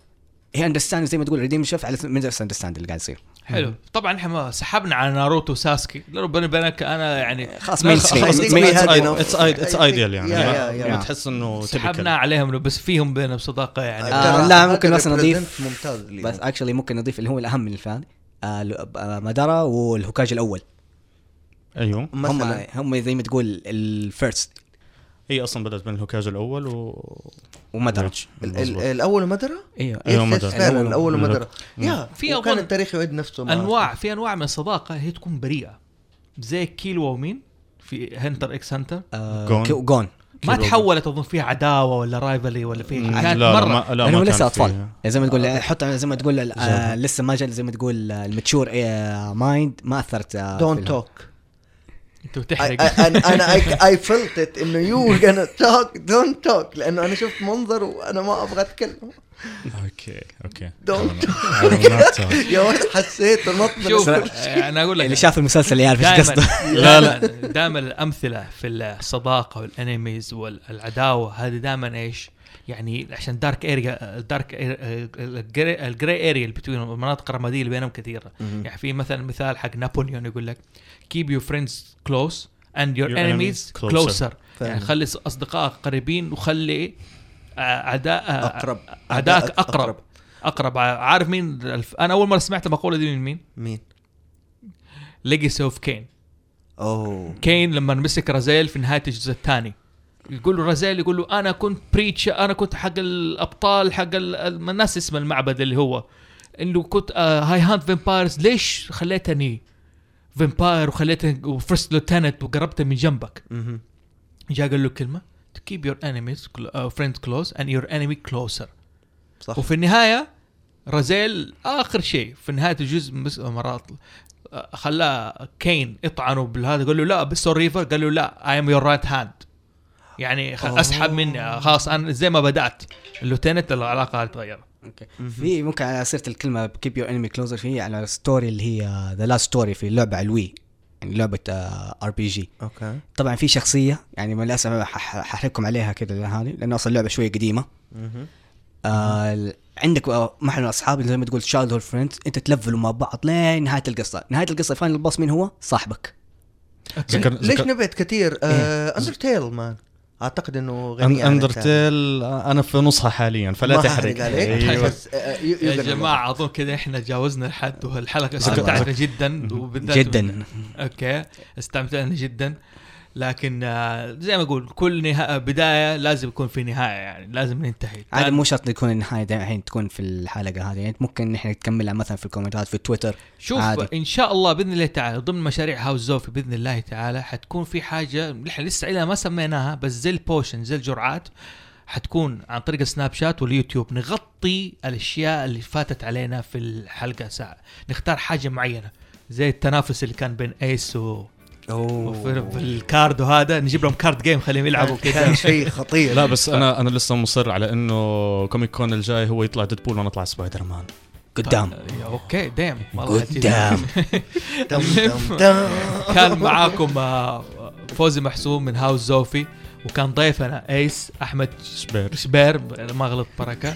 هي اندرستاند زي ما تقول ريديم شوف على من اندرستاند اللي قاعد يصير. حلو. طبعا إحنا ما سحبنا على ناروتو وساسكي. لأنه بيني وبينك أنا يعني خلاص لا، مين خلاص،. it's it's ideal يعني. تحس إنه سحبنا. عليهم بس فيهم بينهم صداقة يعني. آه، لا، ممكن بس نضيف- ممتاز بس actually ممكن نضيف اللي هو الأهم من ال fan آه مادارا والهوكاج الأول. أيوه. هم هم زي ما تقول ال first هي أصلا بدأت من الهوكاج الأول و ال- مظبوط. الأول مادارا أيوه يس، مدرة. فعلا الأول الأول مدرة. مدرة يا في وكان التاريخ يعد نفسه. أنواع في أنواع من الصداقة هي تكون بريئة زي كيلو ومين في هنتر إكس هنتر آه جون. كيو- جون ما. تحولت أظن فيها عداوة ولا رايفلي ولا في لا كانت لا مرة ما لا لانهم ما كان لسه أطفال. يعني زي ما تقول حط زي ما تقول آه لسه ما جاء زي ما تقول آه، الماتشور مايند ما أثرت آه دونت توك انت بتحرق أنا اي فيلت ات انه يو gonna توك دونت توك لأنه أنا شفت منظر وأنا ما أبغى أتكلم. Okay okay. Talk. يا ولد حسيت النط من شوف أنا أقول لك اللي شاف المسلسل يعرف إيش قصده. لا لا. دائما الأمثلة في الصداقة وال enemies والعداوة هذه دائما إيش؟ يعني عشان dark area ال dark ال gray area اللي between المناطق الرماديه اللي بينهم كثيرة. مهم. يعني في مثلا مثال حق نابليون يقول لك keep your friends close and your, Your enemies enemies closer. closer. فعلا. يعني خلي أصدقائك قريبين وخلي آه، أعداء آه، أقرب. اعدائك أقرب. أقرب. عارف مين؟ الف... أنا أول مرة سمعت المقولة دي من مين؟ مين؟ Legacy of Kain أوه. كين لما مسك رازيل في نهاية الجزء الثاني. يقول له رازيل يقول له أنا كنت priest أنا كنت حق الأبطال حق ال- ال- الناس اسم المعبد اللي هو. إنه كنت آه I hunt vampires ليش خليتني vampire وخليتني و first lieutenant وقربت من جنبك. جاء قال له كلمة to keep your enemies uh, friends close and your enemy closer. صح. وفي النهاية رازيل آخر شيء في نهاية الجزء مس- مرات آه، خلاه كين يطعنه بالهذا. قال له لا بس Reaver قال له لا I am your right hand يعني. أسحب مني. آه، خلاص أنا زي ما بدأت. ال lieutenant العلاقة هتتغير okay. في ممكن على سيرة الكلمة keep your enemy closer في على story اللي هي The Last Story في لعبه على ال Wii يعني لعبة RPG okay. طبعا في شخصية يعني للأسف ح- ح- ححرقكم عليها كذا هذه لأنه أصلا اللعبة شوية قديمة. آه عندك آه، مع الاصحاب زي ما تقول childhood friends أنت تلفلوا مع بعض لين نهاية القصة. نهاية القصة final boss مين هو؟ صاحبك. ذكر ليش نبعد كثير؟ Undertale man أعتقد إنه غني عن Undertale أنا في نصها حاليا فلا تحرق. عليك أيوه. بس آه، ي- يا جماعة اظن كذا إحنا جاوزنا الحد والحلقة ذكر- استمتعنا جدا وبالذات جدا. okay استمتعنا جدا. لكن آه، زي ما أقول كل نهاية بداية لازم يكون في نهاية يعني لازم ننتهي. عادي مو شرط تكون النهاية الحين تكون في الحلقة هذه. يعني ممكن نحن نكملها مثلا في الكومنتات في تويتر. شوف عادي. إن شاء الله بإذن الله تعالى ضمن مشاريع هاوس زوفي بإذن الله تعالى حتكون في حاجة نحن لسه إلها ما سميناها بس زي ال potion زي الجرعات حتكون عن طريق السناب شات واليوتيوب نغطي الأشياء اللي فاتت علينا في الحلقة ساعه نختار حاجة معينة زي التنافس اللي كان بين ايس و وفي في ال card وهذا نجيب لهم card game خليهم يلعبوا كذا شيء خطير. لا بس أنا أنا لسه مصر على إنه Comic Con الجاي هو يطلع ديدبول وأنا أطلع سبايدر مان قدام يا okay عجيب. قدام. كان معاكم آه، فوزي محسوم من هاوس زوفي وكان ضيفنا ايس أحمد شبير. شبير ما غلط بركة.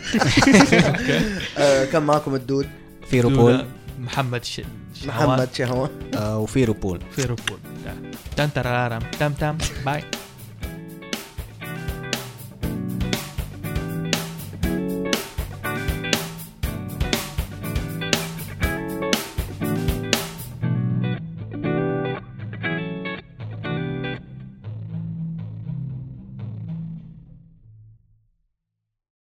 آه، كان معكم الدود في روبول محمد ش... محمد شهوه آه وفي روبول. في روبول. ترارم. تم تم. باي.